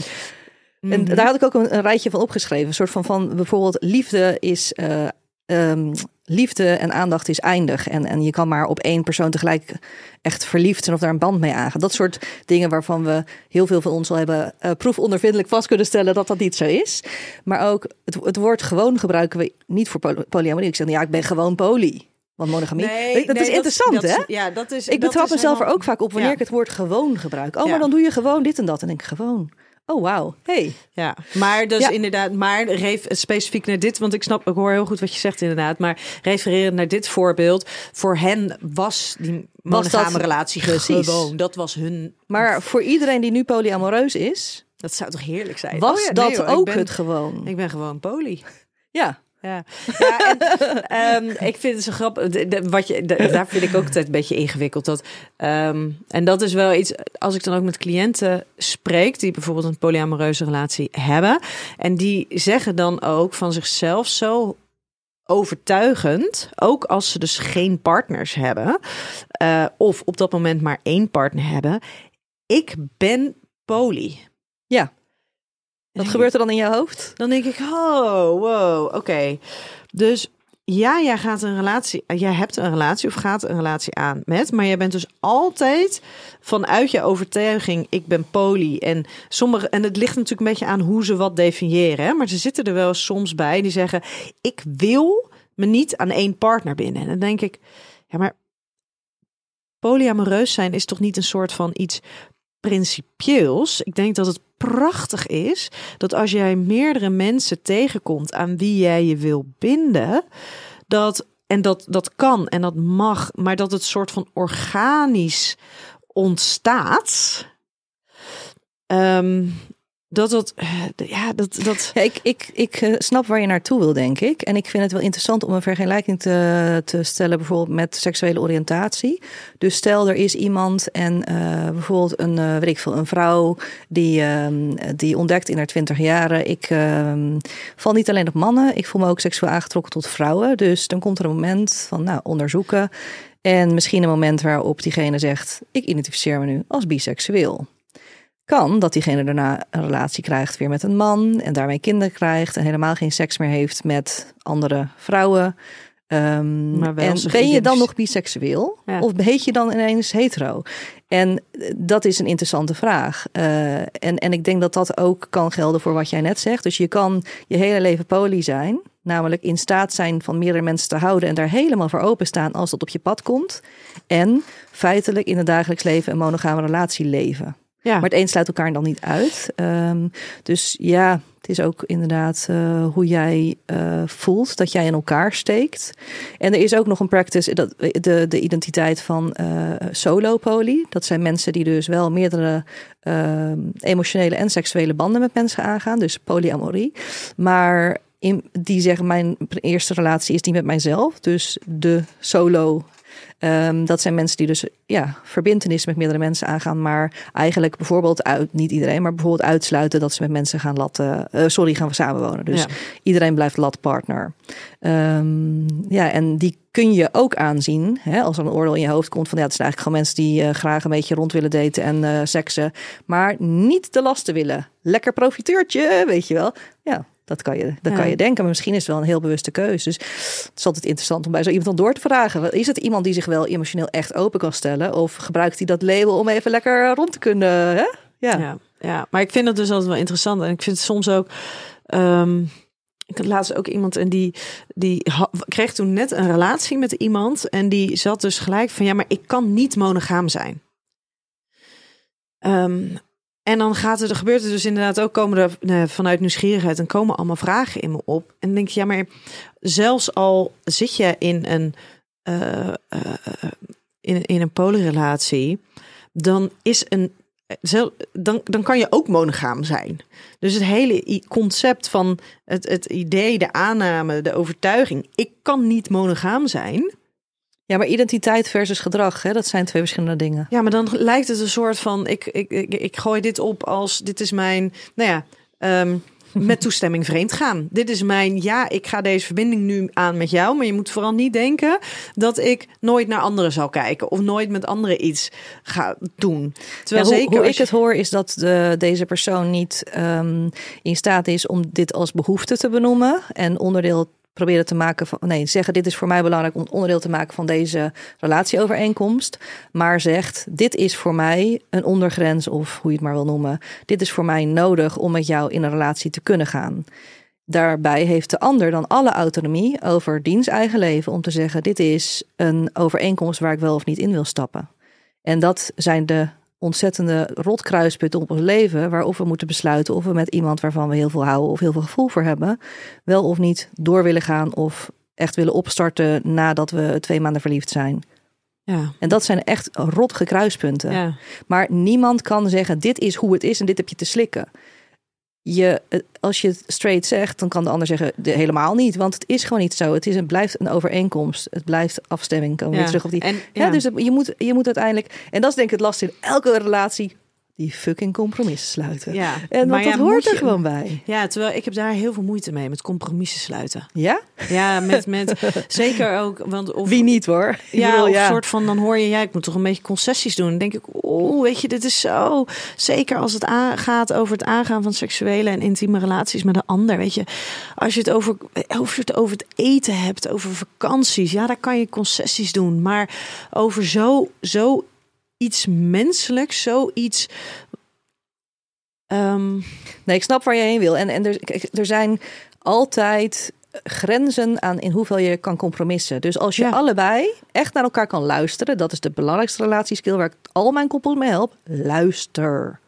En mhm. daar had ik ook een, een, rijtje van opgeschreven. Een soort van, van bijvoorbeeld liefde is uh, um, liefde en aandacht is eindig. En, en je kan maar op één persoon tegelijk echt verliefd zijn of daar een band mee aangaan. Dat soort dingen waarvan we heel veel van ons al hebben uh, proefondervindelijk vast kunnen stellen dat dat niet zo is. Maar ook het, het woord gewoon gebruiken we niet voor polyamorie. Ik zeg, nou ja, ik ben gewoon poly. Want monogamie, nee, dat is interessant, hè? Ja, dat is. Ik betrap mezelf er ook vaak op wanneer ik het woord gewoon gebruik. Oh, maar dan doe je gewoon dit en dat. En denk ik gewoon. Oh, wauw. Hey. Ja, maar dus inderdaad, maar reef specifiek naar dit, want ik snap, ik hoor heel goed wat je zegt inderdaad, maar refereren naar dit voorbeeld, voor hen was die monogame relatie precies. gewoon, dat was hun. Maar voor iedereen die nu polyamoreus is, dat zou toch heerlijk zijn? Was oh dat ook het gewoon? Ik ben gewoon poly. Ja. Ja, ja en, um, ik vind het zo grappig. wat je, daar vind ik ook altijd een beetje ingewikkeld. Dat, um, en dat is wel iets, als ik dan ook met cliënten spreek, die bijvoorbeeld een polyamoreuze relatie hebben. En die zeggen dan ook van zichzelf zo overtuigend, ook als ze dus geen partners hebben, uh, of op dat moment maar één partner hebben. Ik ben poly. Ja. Wat gebeurt er dan in je hoofd? Dan denk ik, oh, wow, oké. Dus ja, jij gaat een relatie, jij hebt een relatie of gaat een relatie aan met, maar jij bent dus altijd vanuit je overtuiging, ik ben poly. En sommige, en het ligt natuurlijk een beetje aan hoe ze wat definiëren, hè? maar ze zitten er wel soms bij die zeggen, ik wil me niet aan één partner binnen. En dan denk ik, ja, maar polyamoreus zijn is toch niet een soort van iets principieels. Ik denk dat het prachtig is dat als jij meerdere mensen tegenkomt aan wie jij je wil binden, dat en dat dat kan en dat mag, maar dat het soort van organisch ontstaat. Um, dat dat, eh, ja, dat, dat... Ik, ik, ik eh, snap waar je naartoe wil, denk ik. En ik vind het wel interessant om een vergelijking te, te stellen, bijvoorbeeld met seksuele oriëntatie. Dus stel er is iemand en uh, bijvoorbeeld een, uh, weet ik veel, een vrouw die, uh, die ontdekt in haar twintig jaren, ik ehm, val niet alleen op mannen, ik voel me ook seksueel aangetrokken tot vrouwen. Dus dan komt er een moment van, nou, onderzoeken. En misschien een moment waarop diegene zegt, ik identificeer me nu als biseksueel kan dat diegene daarna een relatie krijgt weer met een man en daarmee kinderen krijgt en helemaal geen seks meer heeft met andere vrouwen. Um, maar en ben je dan nog biseksueel of heet je dan ineens hetero? En eh, dat is een interessante vraag. Uh, en, en ik denk dat dat ook kan gelden voor wat jij net zegt. Dus je kan je hele leven poly zijn, namelijk in staat zijn van meerdere mensen te houden en daar helemaal voor openstaan als dat op je pad komt. En feitelijk in het dagelijks leven een monogame relatie leven. Maar het een sluit elkaar dan niet uit. Um, dus ja, het is ook inderdaad uh, hoe jij uh, voelt dat jij in elkaar steekt. En er is ook nog een practice, dat, de, de identiteit van solo poly. Dat zijn mensen die dus wel meerdere ehm, emotionele en seksuele banden met mensen aangaan. Dus polyamorie. Maar in, die zeggen mijn eerste relatie is die met mijzelf. Dus de solo Um, dat zijn mensen die dus ja, verbindenis met meerdere mensen aangaan, maar eigenlijk bijvoorbeeld uit, niet iedereen, maar bijvoorbeeld uitsluiten dat ze met mensen gaan laten, uh, sorry, gaan we samenwonen. Dus iedereen blijft latpartner. Um, ja, en die kun je ook aanzien hè, als er een oordeel in je hoofd komt van ja, het zijn eigenlijk gewoon mensen die uh, graag een beetje rond willen daten en uh, seksen, maar niet de lasten willen. Lekker profiteurtje, weet je wel. Ja, dat kan je, dat kan je denken, maar misschien is het wel een heel bewuste keuze. Dus het is altijd interessant om bij zo iemand dan door te vragen. Is het iemand die zich wel emotioneel echt open kan stellen? Of gebruikt hij dat label om even lekker rond te kunnen? Hè? Ja. ja. Ja, maar ik vind het dus altijd wel interessant. En ik vind het soms ook. Um, ik had laatst ook iemand en die, die kreeg toen net een relatie met iemand. En die zat dus gelijk van ja, maar ik kan niet monogaam zijn. Ehm, en dan gaat er, er gebeurt er dus inderdaad ook komen er eh, vanuit nieuwsgierigheid en komen allemaal vragen in me op. En denk je, ja, maar zelfs al zit je in een, eh, in, in een polyrelatie, dan is een dan, dan kan je ook monogaam zijn. Dus het hele concept van het, het idee, de aanname, de overtuiging, ik kan niet monogaam zijn. Ja, maar identiteit versus gedrag, hè, dat zijn twee verschillende dingen. Ja, maar dan lijkt het een soort van, ik, ik, ik, ik gooi dit op als, dit is mijn, nou ja, ehm, met toestemming vreemd gaan. Dit is mijn, ja, ik ga deze verbinding nu aan met jou, maar je moet vooral niet denken dat ik nooit naar anderen zal kijken of nooit met anderen iets ga doen. Terwijl Ja, hoe, zeker hoe ik je- het hoor is dat de, deze persoon niet ehm, in staat is om dit als behoefte te benoemen en onderdeel proberen te maken van nee zeggen dit is voor mij belangrijk om onderdeel te maken van deze relatieovereenkomst, maar zegt dit is voor mij een ondergrens of hoe je het maar wil noemen, dit is voor mij nodig om met jou in een relatie te kunnen gaan. Daarbij heeft de ander dan alle autonomie over diens eigen leven om te zeggen: dit is een overeenkomst waar ik wel of niet in wil stappen. En dat zijn de ontzettende rotkruispunten op ons leven, waarop we moeten besluiten of we met iemand waarvan we heel veel houden of heel veel gevoel voor hebben, wel of niet door willen gaan of echt willen opstarten nadat we twee maanden verliefd zijn. ja, En dat zijn echt rotge kruispunten. ja. Maar niemand kan zeggen: dit is hoe het is en dit heb je te slikken. Je, eh, als je het straight zegt, dan kan de ander zeggen: "De- helemaal niet. Want het is gewoon niet zo. Het is een, blijft een overeenkomst. Het blijft afstemming. Komen we weer terug op die. En, Ja, dus het- je moet, je moet uiteindelijk. En dat is denk ik het lastig in elke relatie. Die fucking compromissen sluiten. ja. En dat ja, hoort er je- gewoon bij. Ja, terwijl ik heb daar heel veel moeite mee met compromissen sluiten. Ja? Ja, met, met zeker ook, want of Wie niet hoor. Ik Ja, bedoel, of soort van dan hoor je, ja, ik moet toch een beetje concessies doen. Dan denk ik, oeh, weet je, dit is zo. Zeker als het gaat over het aangaan van seksuele en intieme relaties met een ander. Weet je, als je het over, je het, over het eten hebt, over vakanties, ja, daar kan je concessies doen. Maar over zo, zo iets menselijks, zoiets. ehm Nee, ik snap waar je heen wil. En, en er, er zijn altijd grenzen aan in hoeveel je kan compromissen. Dus als je Ja. allebei echt naar elkaar kan luisteren, dat is de belangrijkste relatieskill waar ik al mijn koppels mee help. Luister.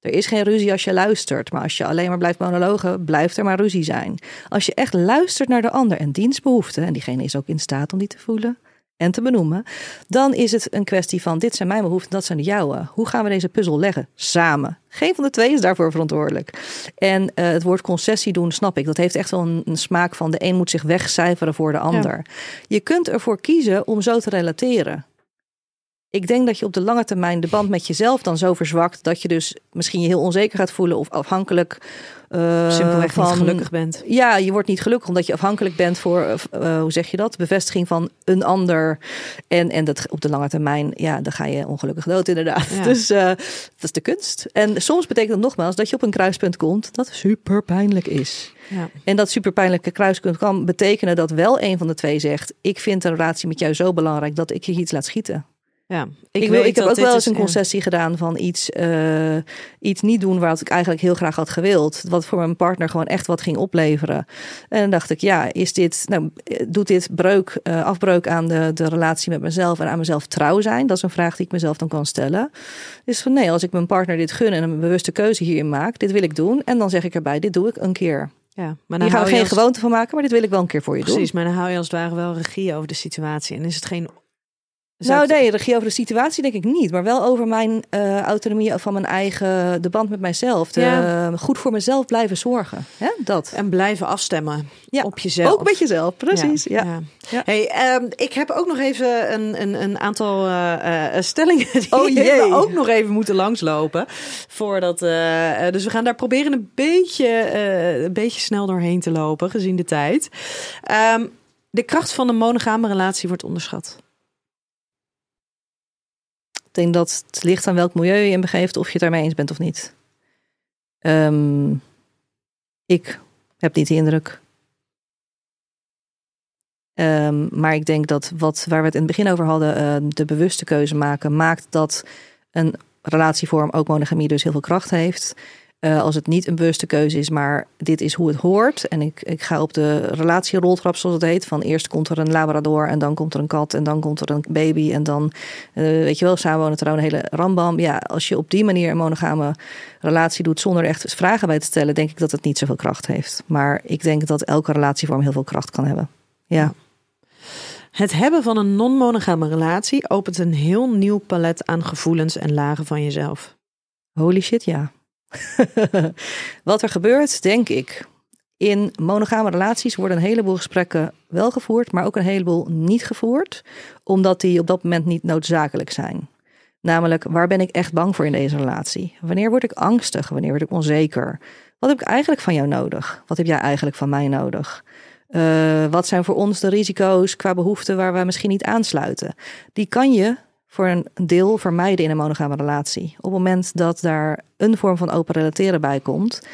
Er is geen ruzie als je luistert, maar als je alleen maar blijft monologen, blijft er maar ruzie zijn. Als je echt luistert naar de ander en diens behoeften, en diegene is ook in staat om die te voelen en te benoemen, dan is het een kwestie van dit zijn mijn behoeften, dat zijn de jouwe. Hoe gaan we deze puzzel leggen? Samen. Geen van de twee is daarvoor verantwoordelijk. En eh, het woord concessie doen, snap ik. Dat heeft echt wel een, een smaak van de een moet zich wegcijferen voor de ander. Je kunt ervoor kiezen om zo te relateren. Ik denk dat je op de lange termijn de band met jezelf dan zo verzwakt dat je dus misschien je heel onzeker gaat voelen of afhankelijk eh, simpelweg van niet gelukkig bent. ja, je wordt niet gelukkig omdat je afhankelijk bent voor, eh, eh, hoe zeg je dat, bevestiging van een ander. En, en dat op de lange termijn, ja, dan ga je ongelukkig dood inderdaad. Ja. Dus dat is de kunst. En soms betekent dat nogmaals dat je op een kruispunt komt dat super pijnlijk is. Ja. En dat super pijnlijke kruispunt kan betekenen dat wel een van de twee zegt: Ik vind de relatie met jou zo belangrijk dat ik je iets laat schieten. Ja, Ik, ik, wil, ik heb ook wel eens een concessie gedaan van iets, eh, iets niet doen wat ik eigenlijk heel graag had gewild. Wat voor mijn partner gewoon echt wat ging opleveren. En dan dacht ik, ja, is dit, nou, eh, doet dit breuk, eh, afbreuk aan de, de relatie met mezelf en aan mezelf trouw zijn? Dat is een vraag die ik mezelf dan kan stellen. Dus van nee, als ik mijn partner dit gun en een bewuste keuze hierin maak, dit wil ik doen. En dan zeg ik erbij, dit doe ik een keer. Ja, maar dan Hier gaan we geen als- gewoonte van maken, maar dit wil ik wel een keer voor je doen. Precies, maar dan hou je als het ware wel regie over de situatie. En is het geen... Nou Zou het- nee, regie over de situatie denk ik niet. Maar wel over mijn eh, autonomie van mijn eigen, de band met mijzelf. De, Ja. Goed voor mezelf blijven zorgen. Hè? Dat. En blijven afstemmen Ja, op jezelf. Ook met jezelf, precies. Ja. Ja. Hey, ehm, ik heb ook nog even een, een, een aantal eh, eh, stellingen die Oh, jee. we ook nog even moeten langslopen. Voordat, dus we gaan daar proberen een beetje, een beetje snel doorheen te lopen, gezien de tijd. Ehm, de kracht van een monogame relatie wordt onderschat. Denk dat het ligt aan welk milieu je in begeeft, of je het daarmee eens bent of niet. Ehm, ik heb niet de indruk. Ehm, maar ik denk dat wat, waar we het in het begin over hadden, eh, de bewuste keuze maken, maakt dat een relatievorm, ook monogamie, dus heel veel kracht heeft. Uh, als het niet een bewuste keuze is, maar dit is hoe het hoort. En ik, ik ga op de relatieroltrap, zoals het heet. Van eerst komt er een labrador en dan komt er een kat en dan komt er een baby. En dan, uh, weet je wel, samenwonen trouwen, een hele rambam. Ja, als je op die manier een monogame relatie doet zonder echt vragen bij te stellen, denk ik dat het niet zoveel kracht heeft. Maar ik denk dat elke relatievorm heel veel kracht kan hebben. Ja. Het hebben van een non-monogame relatie opent een heel nieuw palet aan gevoelens en lagen van jezelf. Holy shit, ja. Wat er gebeurt, denk ik. In monogame relaties worden een heleboel gesprekken wel gevoerd, maar ook een heleboel niet gevoerd, omdat die op dat moment niet noodzakelijk zijn. Namelijk, waar ben ik echt bang voor in deze relatie? Wanneer word ik angstig? Wanneer word ik onzeker? Wat heb ik eigenlijk van jou nodig? Wat heb jij eigenlijk van mij nodig? Uh, wat zijn voor ons de risico's qua behoeften waar we misschien niet aansluiten? Die kan je voor een deel vermijden in een monogame relatie. Op het moment dat daar een vorm van open relateren bij komt,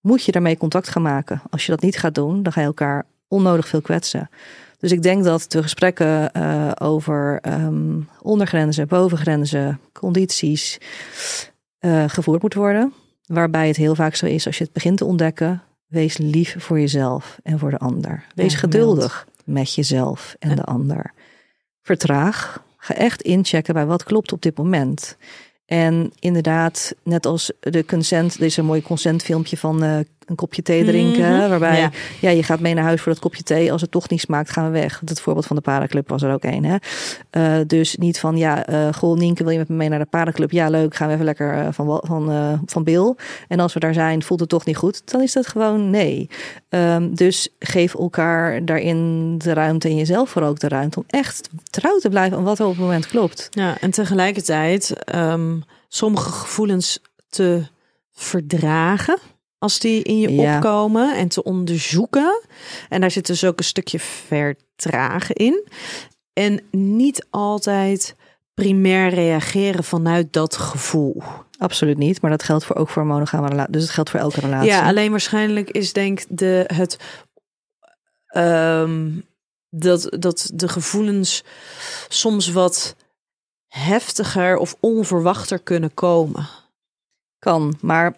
moet je daarmee contact gaan maken. Als je dat niet gaat doen, dan ga je elkaar onnodig veel kwetsen. Dus ik denk dat de gesprekken uh, over um, ondergrenzen, bovengrenzen, condities uh, gevoerd moeten worden. Waarbij het heel vaak zo is, als je het begint te ontdekken, wees lief voor jezelf en voor de ander. Wees geduldig met jezelf en de ander. Vertraag. Echt inchecken bij wat klopt op dit moment. En inderdaad, net als de consent, deze is een mooi consentfilmpje van uh, een kopje thee drinken. Mhm. Waarbij ja. je gaat mee naar huis voor dat kopje thee. Als het toch niet smaakt, gaan we weg. Het voorbeeld van de paardenclub was er ook een. Hè? Uh, dus niet van ja, uh, goh, Nienke, wil je met me mee naar de paardenclub? Ja, leuk, gaan we even lekker uh, van, van, van Bill. En als we daar zijn, voelt het toch niet goed? Dan is dat gewoon nee. Um, dus geef elkaar daarin de ruimte en jezelf voor ook de ruimte om echt trouw te blijven aan wat er op het moment klopt. Ja, en tegelijkertijd um, sommige gevoelens te verdragen als die in je opkomen en te onderzoeken. En daar zit dus ook een stukje vertragen in. En niet altijd primair reageren vanuit dat gevoel. Absoluut niet, maar dat geldt voor ook voor een monogame relatie. Dus het geldt voor elke relatie. Ja, alleen waarschijnlijk is denk de het um, dat dat de gevoelens soms wat heftiger of onverwachter kunnen komen. Kan, maar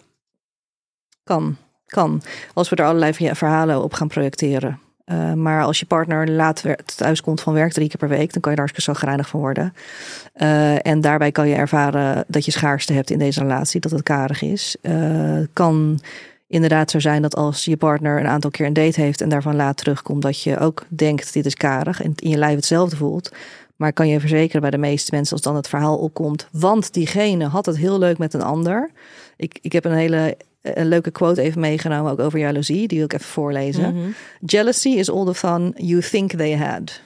kan, kan. Als we er allerlei verhalen op gaan projecteren. Uh, maar als je partner laat thuis komt van werk drie keer per week, dan kan je daar hartstikke zo greinig van worden. Uh, en daarbij kan je ervaren dat je schaarste hebt in deze relatie, dat het karig is. Uh, kan inderdaad zo zijn dat als je partner een aantal keer een date heeft en daarvan laat terugkomt, dat je ook denkt dit is karig en in je lijf hetzelfde voelt. Maar kan je verzekeren bij de meeste mensen als dan het verhaal opkomt, want diegene had het heel leuk met een ander. Ik, ik heb een hele een leuke quote even meegenomen, ook over jaloezie. Die wil ik even voorlezen. Mm -hmm. Jealousy is all the fun you think they had.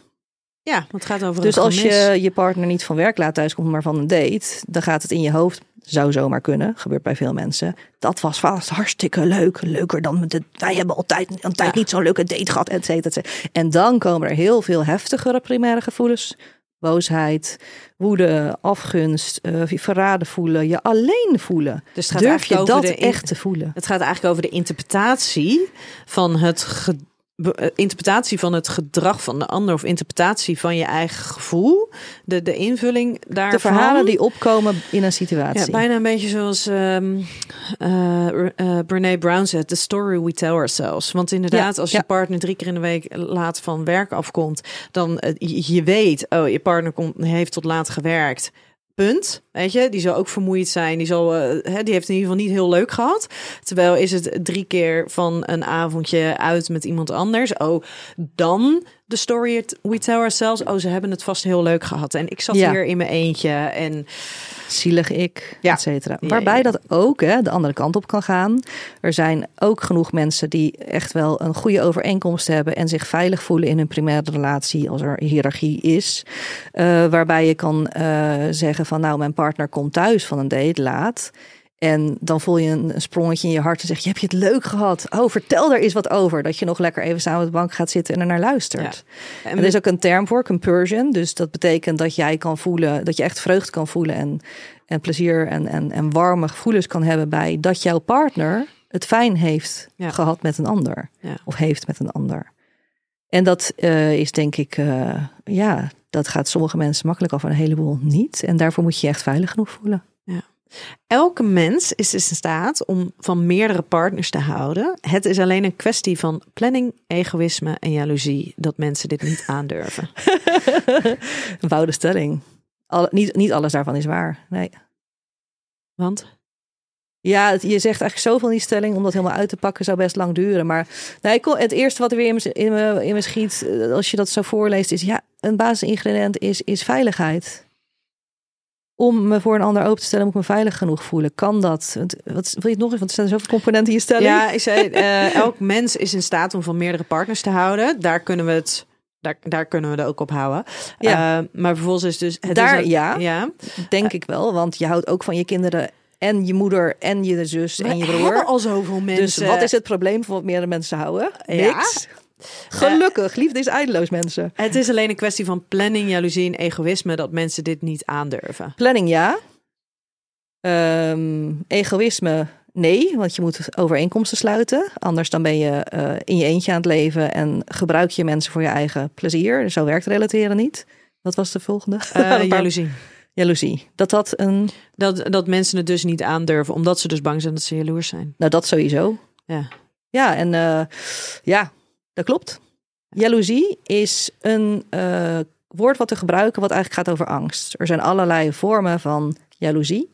Ja, het gaat over Dus als je je partner niet van werk laat thuiskomt, maar van een date, dan gaat het in je hoofd, zou zomaar kunnen, gebeurt bij veel mensen. Dat was vast hartstikke leuk, leuker dan met de, wij hebben altijd een tijd ja. niet zo'n leuke date gehad, et cetera, En dan komen er heel veel heftigere primaire gevoelens boosheid, woede, afgunst, uh, verraden voelen, je alleen voelen. Dus Durf je dat echt te voelen? Het gaat eigenlijk over de interpretatie van het eh, interpretatie van het gedrag van de ander of interpretatie van je eigen gevoel, de, de invulling daarvan. De verhalen die opkomen in een situatie. Ja, bijna een beetje zoals um, uh, uh, Brene Brown zegt, the story we tell ourselves. Want inderdaad, als je partner drie keer in de week laat van werk afkomt, dan je weet, oh, je partner komt, heeft tot laat gewerkt. Punt. Weet je, die zal ook vermoeid zijn. Die, zal, uh, die heeft in ieder geval niet heel leuk gehad. Terwijl is het drie keer van een avondje uit met iemand anders. Oh, dan de story we tell ourselves. Oh, ze hebben het vast heel leuk gehad. En ik zat hier in mijn eentje. En zielig ik, ja. et cetera. Waarbij dat ook hè, de andere kant op kan gaan. Er zijn ook genoeg mensen die echt wel een goede overeenkomst hebben en zich veilig voelen in hun primaire relatie als er hiërarchie is. Uh, waarbij je kan uh, zeggen van nou, mijn partner komt thuis van een date laat. En dan voel je een sprongetje in je hart en zeg je, heb je het leuk gehad? Oh, vertel er eens wat over. Dat je nog lekker even samen op de bank gaat zitten en er naar luistert. Ja. En er is ook een term voor, compersion. Dus dat betekent dat jij kan voelen, dat je echt vreugde kan voelen en, en plezier en, en, en warme gevoelens kan hebben bij dat jouw partner het fijn heeft ja. gehad met een ander. Ja. Of heeft met een ander. En dat uh, is denk ik, uh, ja, dat gaat sommige mensen makkelijk af en een heleboel niet. En daarvoor moet je je echt veilig genoeg voelen. Elke mens is dus in staat om van meerdere partners te houden. Het is alleen een kwestie van planning, egoïsme en jaloezie dat mensen dit niet aandurven. Een bouwde stelling. Al, niet, niet alles daarvan is waar. Nee. Want? Ja, je zegt eigenlijk zoveel in die stelling. Om dat helemaal uit te pakken zou best lang duren. Maar ik het eerste wat er weer in me, in me, in me schiet. eh, Als je dat zo voorleest. Is ja, een basisingrediënt is, is veiligheid. Om me voor een ander open te stellen. Moet ik me veilig genoeg voelen. Kan dat? Want- Wat, wil je het nog even? Want er zijn zoveel componenten in je stelling. Ja, ik zei, eh, elk mens is in staat om van meerdere partners te houden. Daar kunnen we het. Daar, daar kunnen we er ook op houden. Ja. Eh, maar vervolgens is dus. Het Daar, is ja. ja. Denk ik wel. Want je houdt ook van je kinderen. En je moeder. En je zus. en je We broer. hebben al zoveel mensen. Dus wat is het probleem van wat meerdere mensen houden? Ja. Niks. Gelukkig, liefde is eindeloos, mensen. Het is alleen een kwestie van planning, jaloezie en egoïsme dat mensen dit niet aandurven. Planning ja. Ehm, egoïsme nee, want je moet overeenkomsten sluiten. Anders dan ben je eh, in je eentje aan het leven en gebruik je mensen voor je eigen plezier. Zo werkt relateren niet. Wat was de volgende? Eh, paar- jaloezie. Jaloezie. Dat dat een... Dat, dat mensen het dus niet aandurven, omdat ze dus bang zijn dat ze jaloers zijn. Nou, dat sowieso. Ja. Ja, en eh, ja, dat klopt. Jaloezie is een eh, woord wat we gebruiken wat eigenlijk gaat over angst. Er zijn allerlei vormen van jaloezie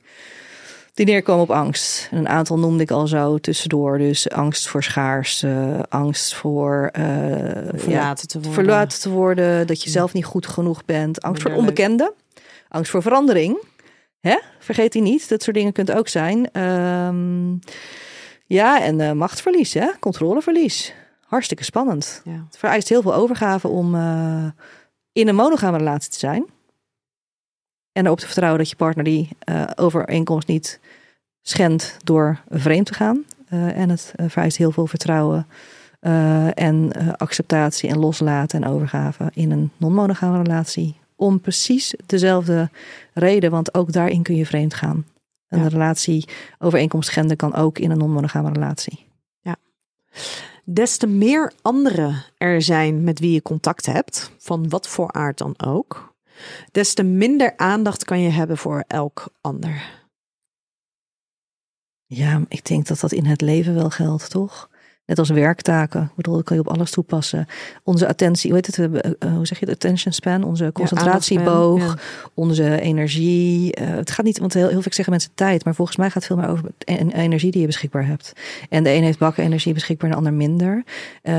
die neerkomen op angst. En een aantal noemde ik al zo tussendoor. Dus angst voor schaarste, angst voor eh, ja, Verlaten te worden. verlaten te worden, dat je zelf niet goed genoeg bent, angst voor onbekende, angst voor verandering. Hè? Vergeet die niet, dat soort dingen kunt ook zijn. Ehm, ja, en eh, machtsverlies, hè? controleverlies. Hartstikke spannend. Ja. Het vereist heel veel overgave om eh, in een monogame relatie te zijn. En erop te vertrouwen dat je partner die eh, overeenkomst niet schendt door vreemd te gaan. Eh, en het vereist heel veel vertrouwen en acceptatie en loslaten en overgave in een non-monogame relatie. Om precies dezelfde reden, want ook daarin kun je vreemd gaan. Een Ja. relatie overeenkomst schenden kan ook in een non-monogame relatie. Des te meer anderen er zijn met wie je contact hebt, van wat voor aard dan ook, des te minder aandacht kan je hebben voor elk ander. Ja, ik denk dat dat in het leven wel geldt, toch? Net als werktaken. Ik bedoel, dat kan je op alles toepassen. Onze attentie, hoe heet het? Hebben, eh, hoe zeg je het? Attention span, onze concentratieboog, onze energie. Eh, het gaat niet, want heel, heel vaak zeggen mensen tijd, maar volgens mij gaat het veel meer over en, energie die je beschikbaar hebt. En de een heeft bakken energie beschikbaar en de ander minder. Eh,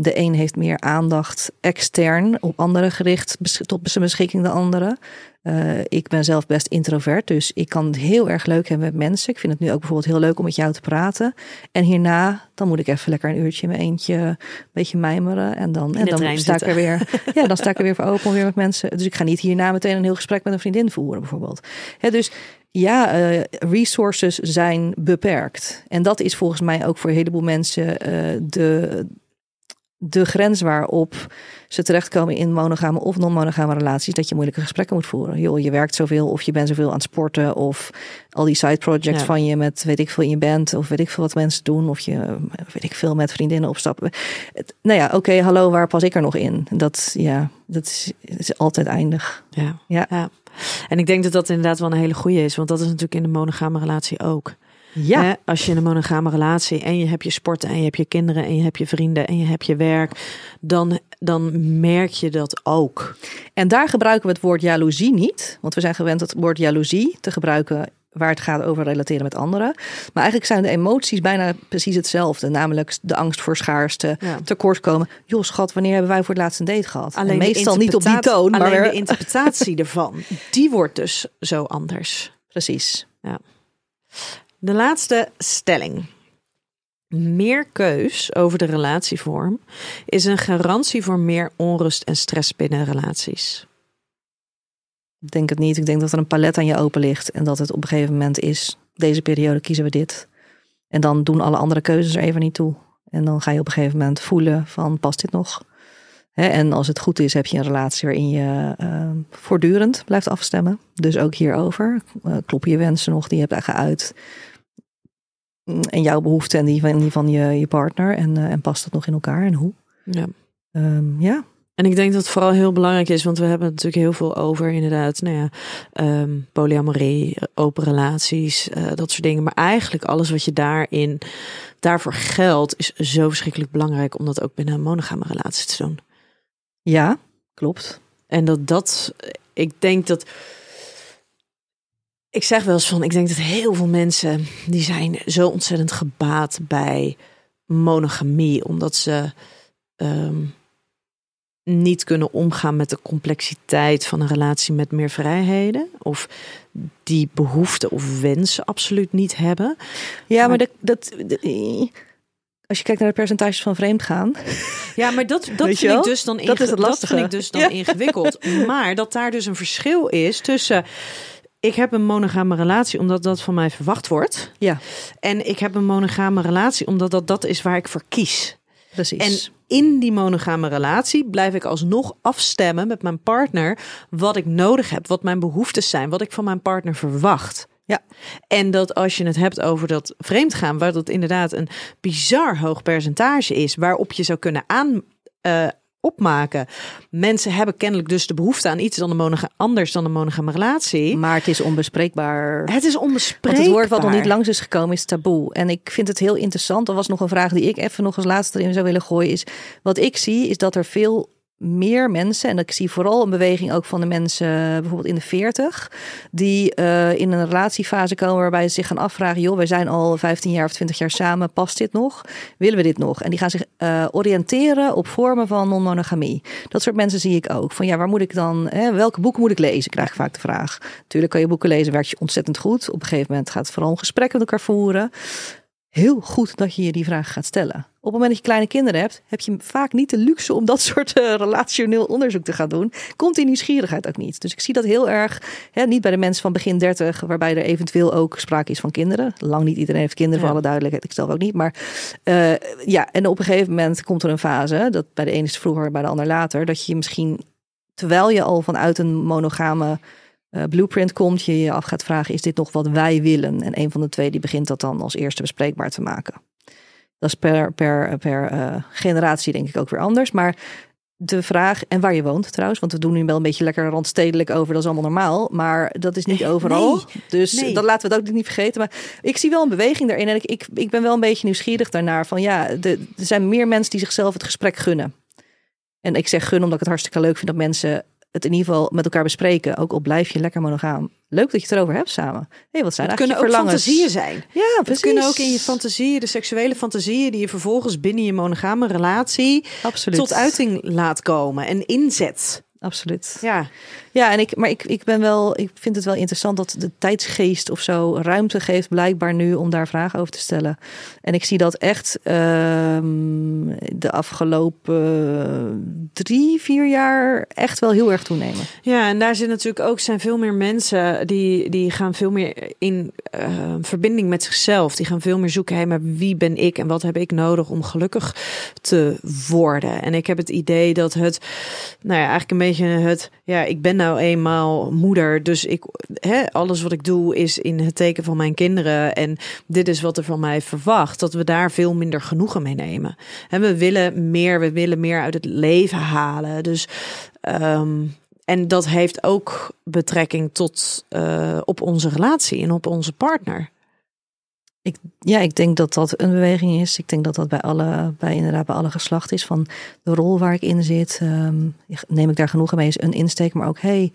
de een heeft meer aandacht extern op anderen gericht tot zijn beschikking de andere. Eh, ik ben zelf best introvert, dus ik kan het heel erg leuk hebben met mensen. Ik vind het nu ook bijvoorbeeld heel leuk om met jou te praten. En hierna, dan moet ik even lekker een uurtje in mijn eentje een beetje mijmeren. En dan, en dan sta ik er weer. Ja, dan sta ik er weer voor open om weer met mensen. Dus ik ga niet hierna meteen een heel gesprek met een vriendin voeren, bijvoorbeeld. Dus ja, eh, resources zijn beperkt. En dat is volgens mij ook voor een heleboel mensen eh, de, de grens waarop ze terechtkomen in monogame of non-monogame relaties, dat je moeilijke gesprekken moet voeren. Joh, je werkt zoveel of je bent zoveel aan het sporten of al die side projects Ja. van je met weet ik veel in je band of weet ik veel wat mensen doen of je weet ik veel met vriendinnen opstappen. Het- nou ja, oké, hallo, waar pas ik er nog in? Dat ja, dat is, is altijd eindig. Ja. Ja. En ik denk dat dat inderdaad wel een hele goede is, want dat is natuurlijk in de monogame relatie ook. Ja, Hè, als je in een monogame relatie en je hebt je sporten en je hebt je kinderen en je hebt je vrienden en je hebt je werk, dan, dan merk je dat ook. En daar gebruiken we het woord jaloezie niet. Want we zijn gewend het woord jaloezie te gebruiken waar het gaat over relateren met anderen. Maar eigenlijk zijn de emoties bijna precies hetzelfde. Namelijk de angst voor schaarste, Ja. tekortkomen. Joh, schat, wanneer hebben wij voor het laatst een date gehad? En de meestal niet op die toon, maar alleen weer- de interpretatie ervan, die wordt dus zo anders. precies. De laatste stelling. Meer keus over de relatievorm is een garantie voor meer onrust en stress binnen relaties. Ik denk het niet. Ik denk dat er een palet aan je open ligt. En dat het op een gegeven moment is, deze periode kiezen we dit. En dan doen alle andere keuzes er even niet toe. En dan ga je op een gegeven moment voelen van, past dit nog? En als het goed is, heb je een relatie waarin je eh, voortdurend blijft afstemmen. Dus ook hierover. Uh, kloppen je wensen nog die je hebt geuit? Mm, En jouw behoeften en die van, die van je, je partner. En, eh, en past dat nog in elkaar en hoe? Ja. Ehm, ja, En ik denk dat het vooral heel belangrijk is, want we hebben het natuurlijk heel veel over, inderdaad, nou ja, ehm, polyamorie, open relaties, eh, dat soort dingen. Maar eigenlijk alles wat je daarin, daarvoor geldt, is zo verschrikkelijk belangrijk om dat ook binnen een monogame relatie te doen. Ja, klopt. En dat dat, ik denk dat, ik zeg wel eens van, ik denk dat heel veel mensen, die zijn zo ontzettend gebaat bij monogamie, omdat ze ehm, niet kunnen omgaan met de complexiteit van een relatie met meer vrijheden. Of die behoefte of wensen absoluut niet hebben. Ja, maar, dat, dat, als je kijkt naar de percentages van vreemd gaan. Ja, maar dat, dat Weet je vind ik dus dan, Dat inge- is het dat lastige. vind ik dus dan Ja. ingewikkeld. Maar dat daar dus een verschil is tussen. Ik heb een monogame relatie omdat dat van mij verwacht wordt. Ja, En ik heb een monogame relatie omdat dat, dat is waar ik voor kies. precies. En in die monogame relatie blijf ik alsnog afstemmen met mijn partner wat ik nodig heb, wat mijn behoeftes zijn, wat ik van mijn partner verwacht. Ja. En dat als je het hebt over dat vreemdgaan, waar dat inderdaad een bizar hoog percentage is, waarop je zou kunnen aan eh, opmaken. Mensen hebben kennelijk dus de behoefte aan iets dan de monoga- anders dan een monogame relatie. maar het is onbespreekbaar. Het is onbespreekbaar. Want het woord wat nog niet langs is gekomen is taboe. En ik vind het heel interessant. Er was nog een vraag die ik even nog als laatste erin zou willen gooien. Is wat ik zie is dat er veel meer mensen, en ik zie vooral een beweging ook van de mensen bijvoorbeeld in de 40, die eh, in een relatiefase komen waarbij ze zich gaan afvragen: joh, wij zijn al 15 jaar of 20 jaar samen, past dit nog? Willen we dit nog? En die gaan zich eh, oriënteren op vormen van non-monogamie. Dat soort mensen zie ik ook. Van ja, waar moet ik dan, hè, welke boeken moet ik lezen? Krijg ik vaak de vraag. Tuurlijk kan je boeken lezen, werkt je ontzettend goed. Op een gegeven moment gaat het vooral om gesprekken met elkaar voeren. Heel goed dat je je die vraag gaat stellen. Op het moment dat je kleine kinderen hebt, heb je vaak niet de luxe om dat soort eh, relationeel onderzoek te gaan doen. Komt die nieuwsgierigheid ook niet. Dus ik zie dat heel erg, hè, niet bij de mensen van begin 30, waarbij er eventueel ook sprake is van kinderen. Lang niet iedereen heeft kinderen, Ja. voor alle duidelijkheid. Ik zelf ook niet. Maar eh, ja, en op een gegeven moment komt er een fase, dat bij de ene is vroeger, bij de ander later, dat je misschien, terwijl je al vanuit een monogame eh, blueprint komt, je je af gaat vragen, is dit nog wat wij willen? En een van de twee die begint dat dan als eerste bespreekbaar te maken. Dat is per, per, per eh, generatie denk ik ook weer anders. Maar de vraag, en waar je woont trouwens, want we doen nu wel een beetje lekker randstedelijk over, dat is allemaal normaal. Maar dat is niet overal. Nee. Dus Nee. dat laten we het ook niet vergeten. Maar ik zie wel een beweging daarin. En ik, ik, ik ben wel een beetje nieuwsgierig daarnaar. Van ja, de, er zijn meer mensen die zichzelf het gesprek gunnen. En ik zeg gun omdat ik het hartstikke leuk vind dat mensen het in ieder geval met elkaar bespreken. Ook al blijf je lekker monogaam. Leuk dat je het erover hebt samen. Hé, wat zijn Het kunnen ook verlangens? fantasieën zijn. Ja, Het precies. kunnen ook in je fantasieën, de seksuele fantasieën die je vervolgens binnen je monogame relatie Absoluut. tot uiting laat komen en inzet. Absoluut. Ja, Ja, en ik, maar ik, ik ben wel, ik vind het wel interessant dat de tijdsgeest of zo ruimte geeft, blijkbaar nu om daar vragen over te stellen. En ik zie dat echt ehm, de afgelopen drie, vier jaar echt wel heel erg toenemen. ja, en daar zit natuurlijk ook zijn veel meer mensen die, die gaan veel meer in eh, verbinding met zichzelf. Die gaan veel meer zoeken, hé, maar wie ben ik en wat heb ik nodig om gelukkig te worden? En ik heb het idee dat het, nou ja, eigenlijk een beetje het, ja, ik ben nou eenmaal moeder, dus ik, hè, alles wat ik doe is in het teken van mijn kinderen en dit is wat er van mij verwacht, dat we daar veel minder genoegen mee nemen. En we willen meer, we willen meer uit het leven halen. Dus ehm, en dat heeft ook betrekking tot eh, op onze relatie en op onze partner. Ja, ik denk dat dat een beweging is. Ik denk dat dat bij alle, bij inderdaad bij alle geslachten is. Van de rol waar ik in zit, ehm, neem ik daar genoegen mee, is een insteek. Maar ook, hey,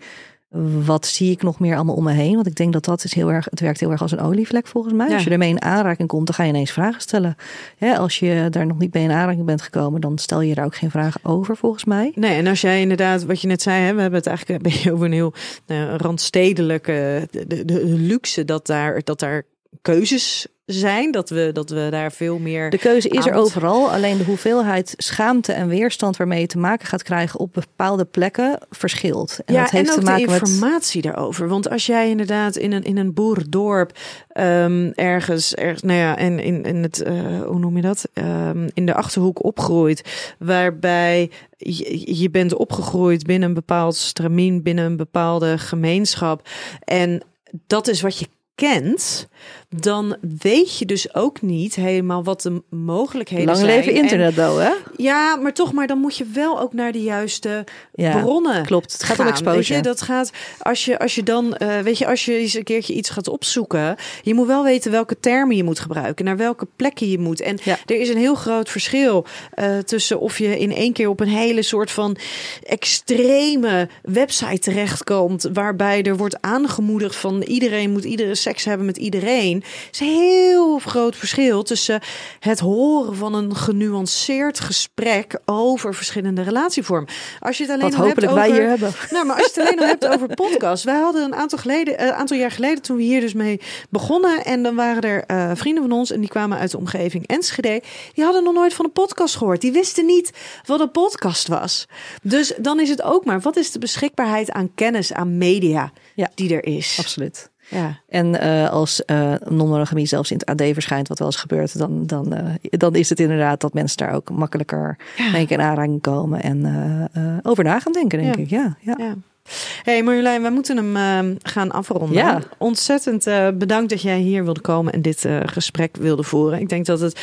wat zie ik nog meer allemaal om me heen? Want ik denk dat dat is heel erg, het werkt heel erg als een olievlek volgens mij. Ja. Als je ermee in aanraking komt, dan ga je ineens vragen stellen. Hè, als je daar nog niet mee in aanraking bent gekomen, dan stel je daar ook geen vragen over volgens mij. Nee, en als jij inderdaad, wat je net zei, hè, we hebben het eigenlijk een beetje over een heel nou, randstedelijke de, de, de luxe dat daar, dat daar keuzes zijn, dat we, dat we daar veel meer. De keuze is er overal. Alleen de hoeveelheid schaamte en weerstand waarmee je te maken gaat krijgen op bepaalde plekken verschilt. En ja, dat heeft en ook te maken de met. informatie daarover. Want als jij inderdaad in een, in een boerendorp ehm, ergens, ergens, nou ja, en in, in het, eh, hoe noem je dat? Ehm, in de achterhoek opgroeit, waarbij je, je bent opgegroeid binnen een bepaald stramien, binnen een bepaalde gemeenschap. En dat is wat je kent, dan weet je dus ook niet helemaal wat de mogelijkheden Lang zijn. leven En- internet, though, hè? ja, maar toch, maar dan moet je wel ook naar de juiste Ja, bronnen. klopt. Het gaat om exposure. Weet je, dat gaat als je als je dan eh, weet je als je eens een keertje iets gaat opzoeken, je moet wel weten welke termen je moet gebruiken, naar welke plekken je moet. En Ja. er is een heel groot verschil eh, tussen of je in één keer op een hele soort van extreme website terechtkomt, waarbij er wordt aangemoedigd van iedereen moet iedere seks hebben met iedereen. Er is een heel groot verschil tussen het horen van een genuanceerd gesprek over verschillende relatievormen. Als je het alleen Wat al hebt hopelijk over, wij hier hebben. nou, maar als je het alleen al hebt over podcast. Wij hadden een aantal, geleden, eh, aantal jaar geleden, toen we hier dus mee begonnen. En dan waren er eh, vrienden van ons en die kwamen uit de omgeving Enschede. Die hadden nog nooit van een podcast gehoord. Die wisten niet wat een podcast was. Dus dan is het ook maar, wat is de beschikbaarheid aan kennis, aan media Ja. die er is? Absoluut. Ja. En eh, als eh non-monogamie zelfs in het AD verschijnt, wat wel eens gebeurt, dan, dan, eh, dan is het inderdaad dat mensen daar ook makkelijker mee in aanraking komen en over na gaan denken, denk Ja. ik. Ja, ja. Hey Marjolein, we moeten hem eh, gaan afronden. Ja. Ontzettend eh, bedankt dat jij hier wilde komen en dit eh, gesprek wilde voeren. Ik denk dat het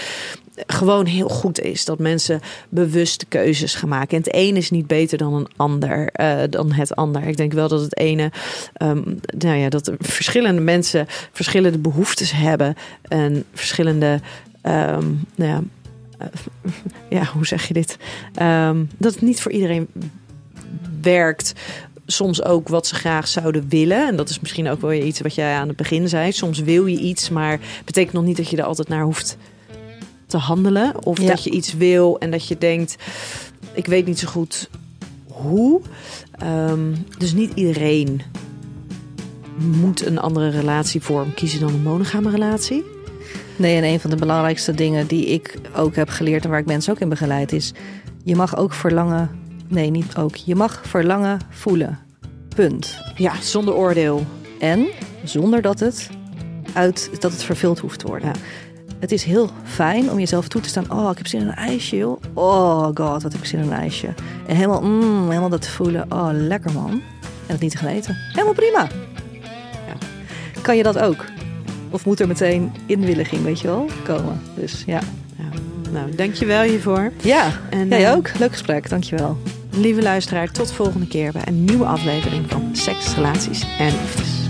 gewoon heel goed is dat mensen bewuste keuzes gaan maken. En het een is niet beter dan een ander, eh, dan het ander. Ik denk wel dat het ene, ehm, nou ja, dat er verschillende mensen verschillende behoeftes hebben en verschillende, ehm, nou ja, ja, hoe zeg je dit? Ehm, dat het niet voor iedereen werkt soms ook wat ze graag zouden willen. En dat is misschien ook wel iets wat jij aan het begin zei. Soms wil je iets, maar betekent nog niet dat je er altijd naar hoeft te handelen. Of Ja. dat je iets wil en dat je denkt, ik weet niet zo goed hoe. Ehm, dus niet iedereen moet een andere relatievorm kiezen dan een monogame relatie. Nee, en een van de belangrijkste dingen die ik ook heb geleerd en waar ik mensen ook in begeleid is, je mag ook verlangen, nee, niet ook, je mag verlangen voelen. Punt. Ja, zonder oordeel. En zonder dat het uit dat het vervuld hoeft te worden. Ja. Het is heel fijn om jezelf toe te staan. Oh, ik heb zin in een ijsje, joh. Oh god, wat heb ik zin in een ijsje. En helemaal, mm, helemaal dat te voelen. Oh, lekker man. En het niet te gaan eten. Helemaal prima. Ja. Kan je dat ook? Of moet er meteen inwilliging, weet je wel, komen? Dus ja. Nou, dankjewel hiervoor. Ja, En, jij eh, ook. Leuk gesprek, dankjewel. Lieve luisteraar, tot volgende keer bij een nieuwe aflevering van Seks, Relaties en Liefdes.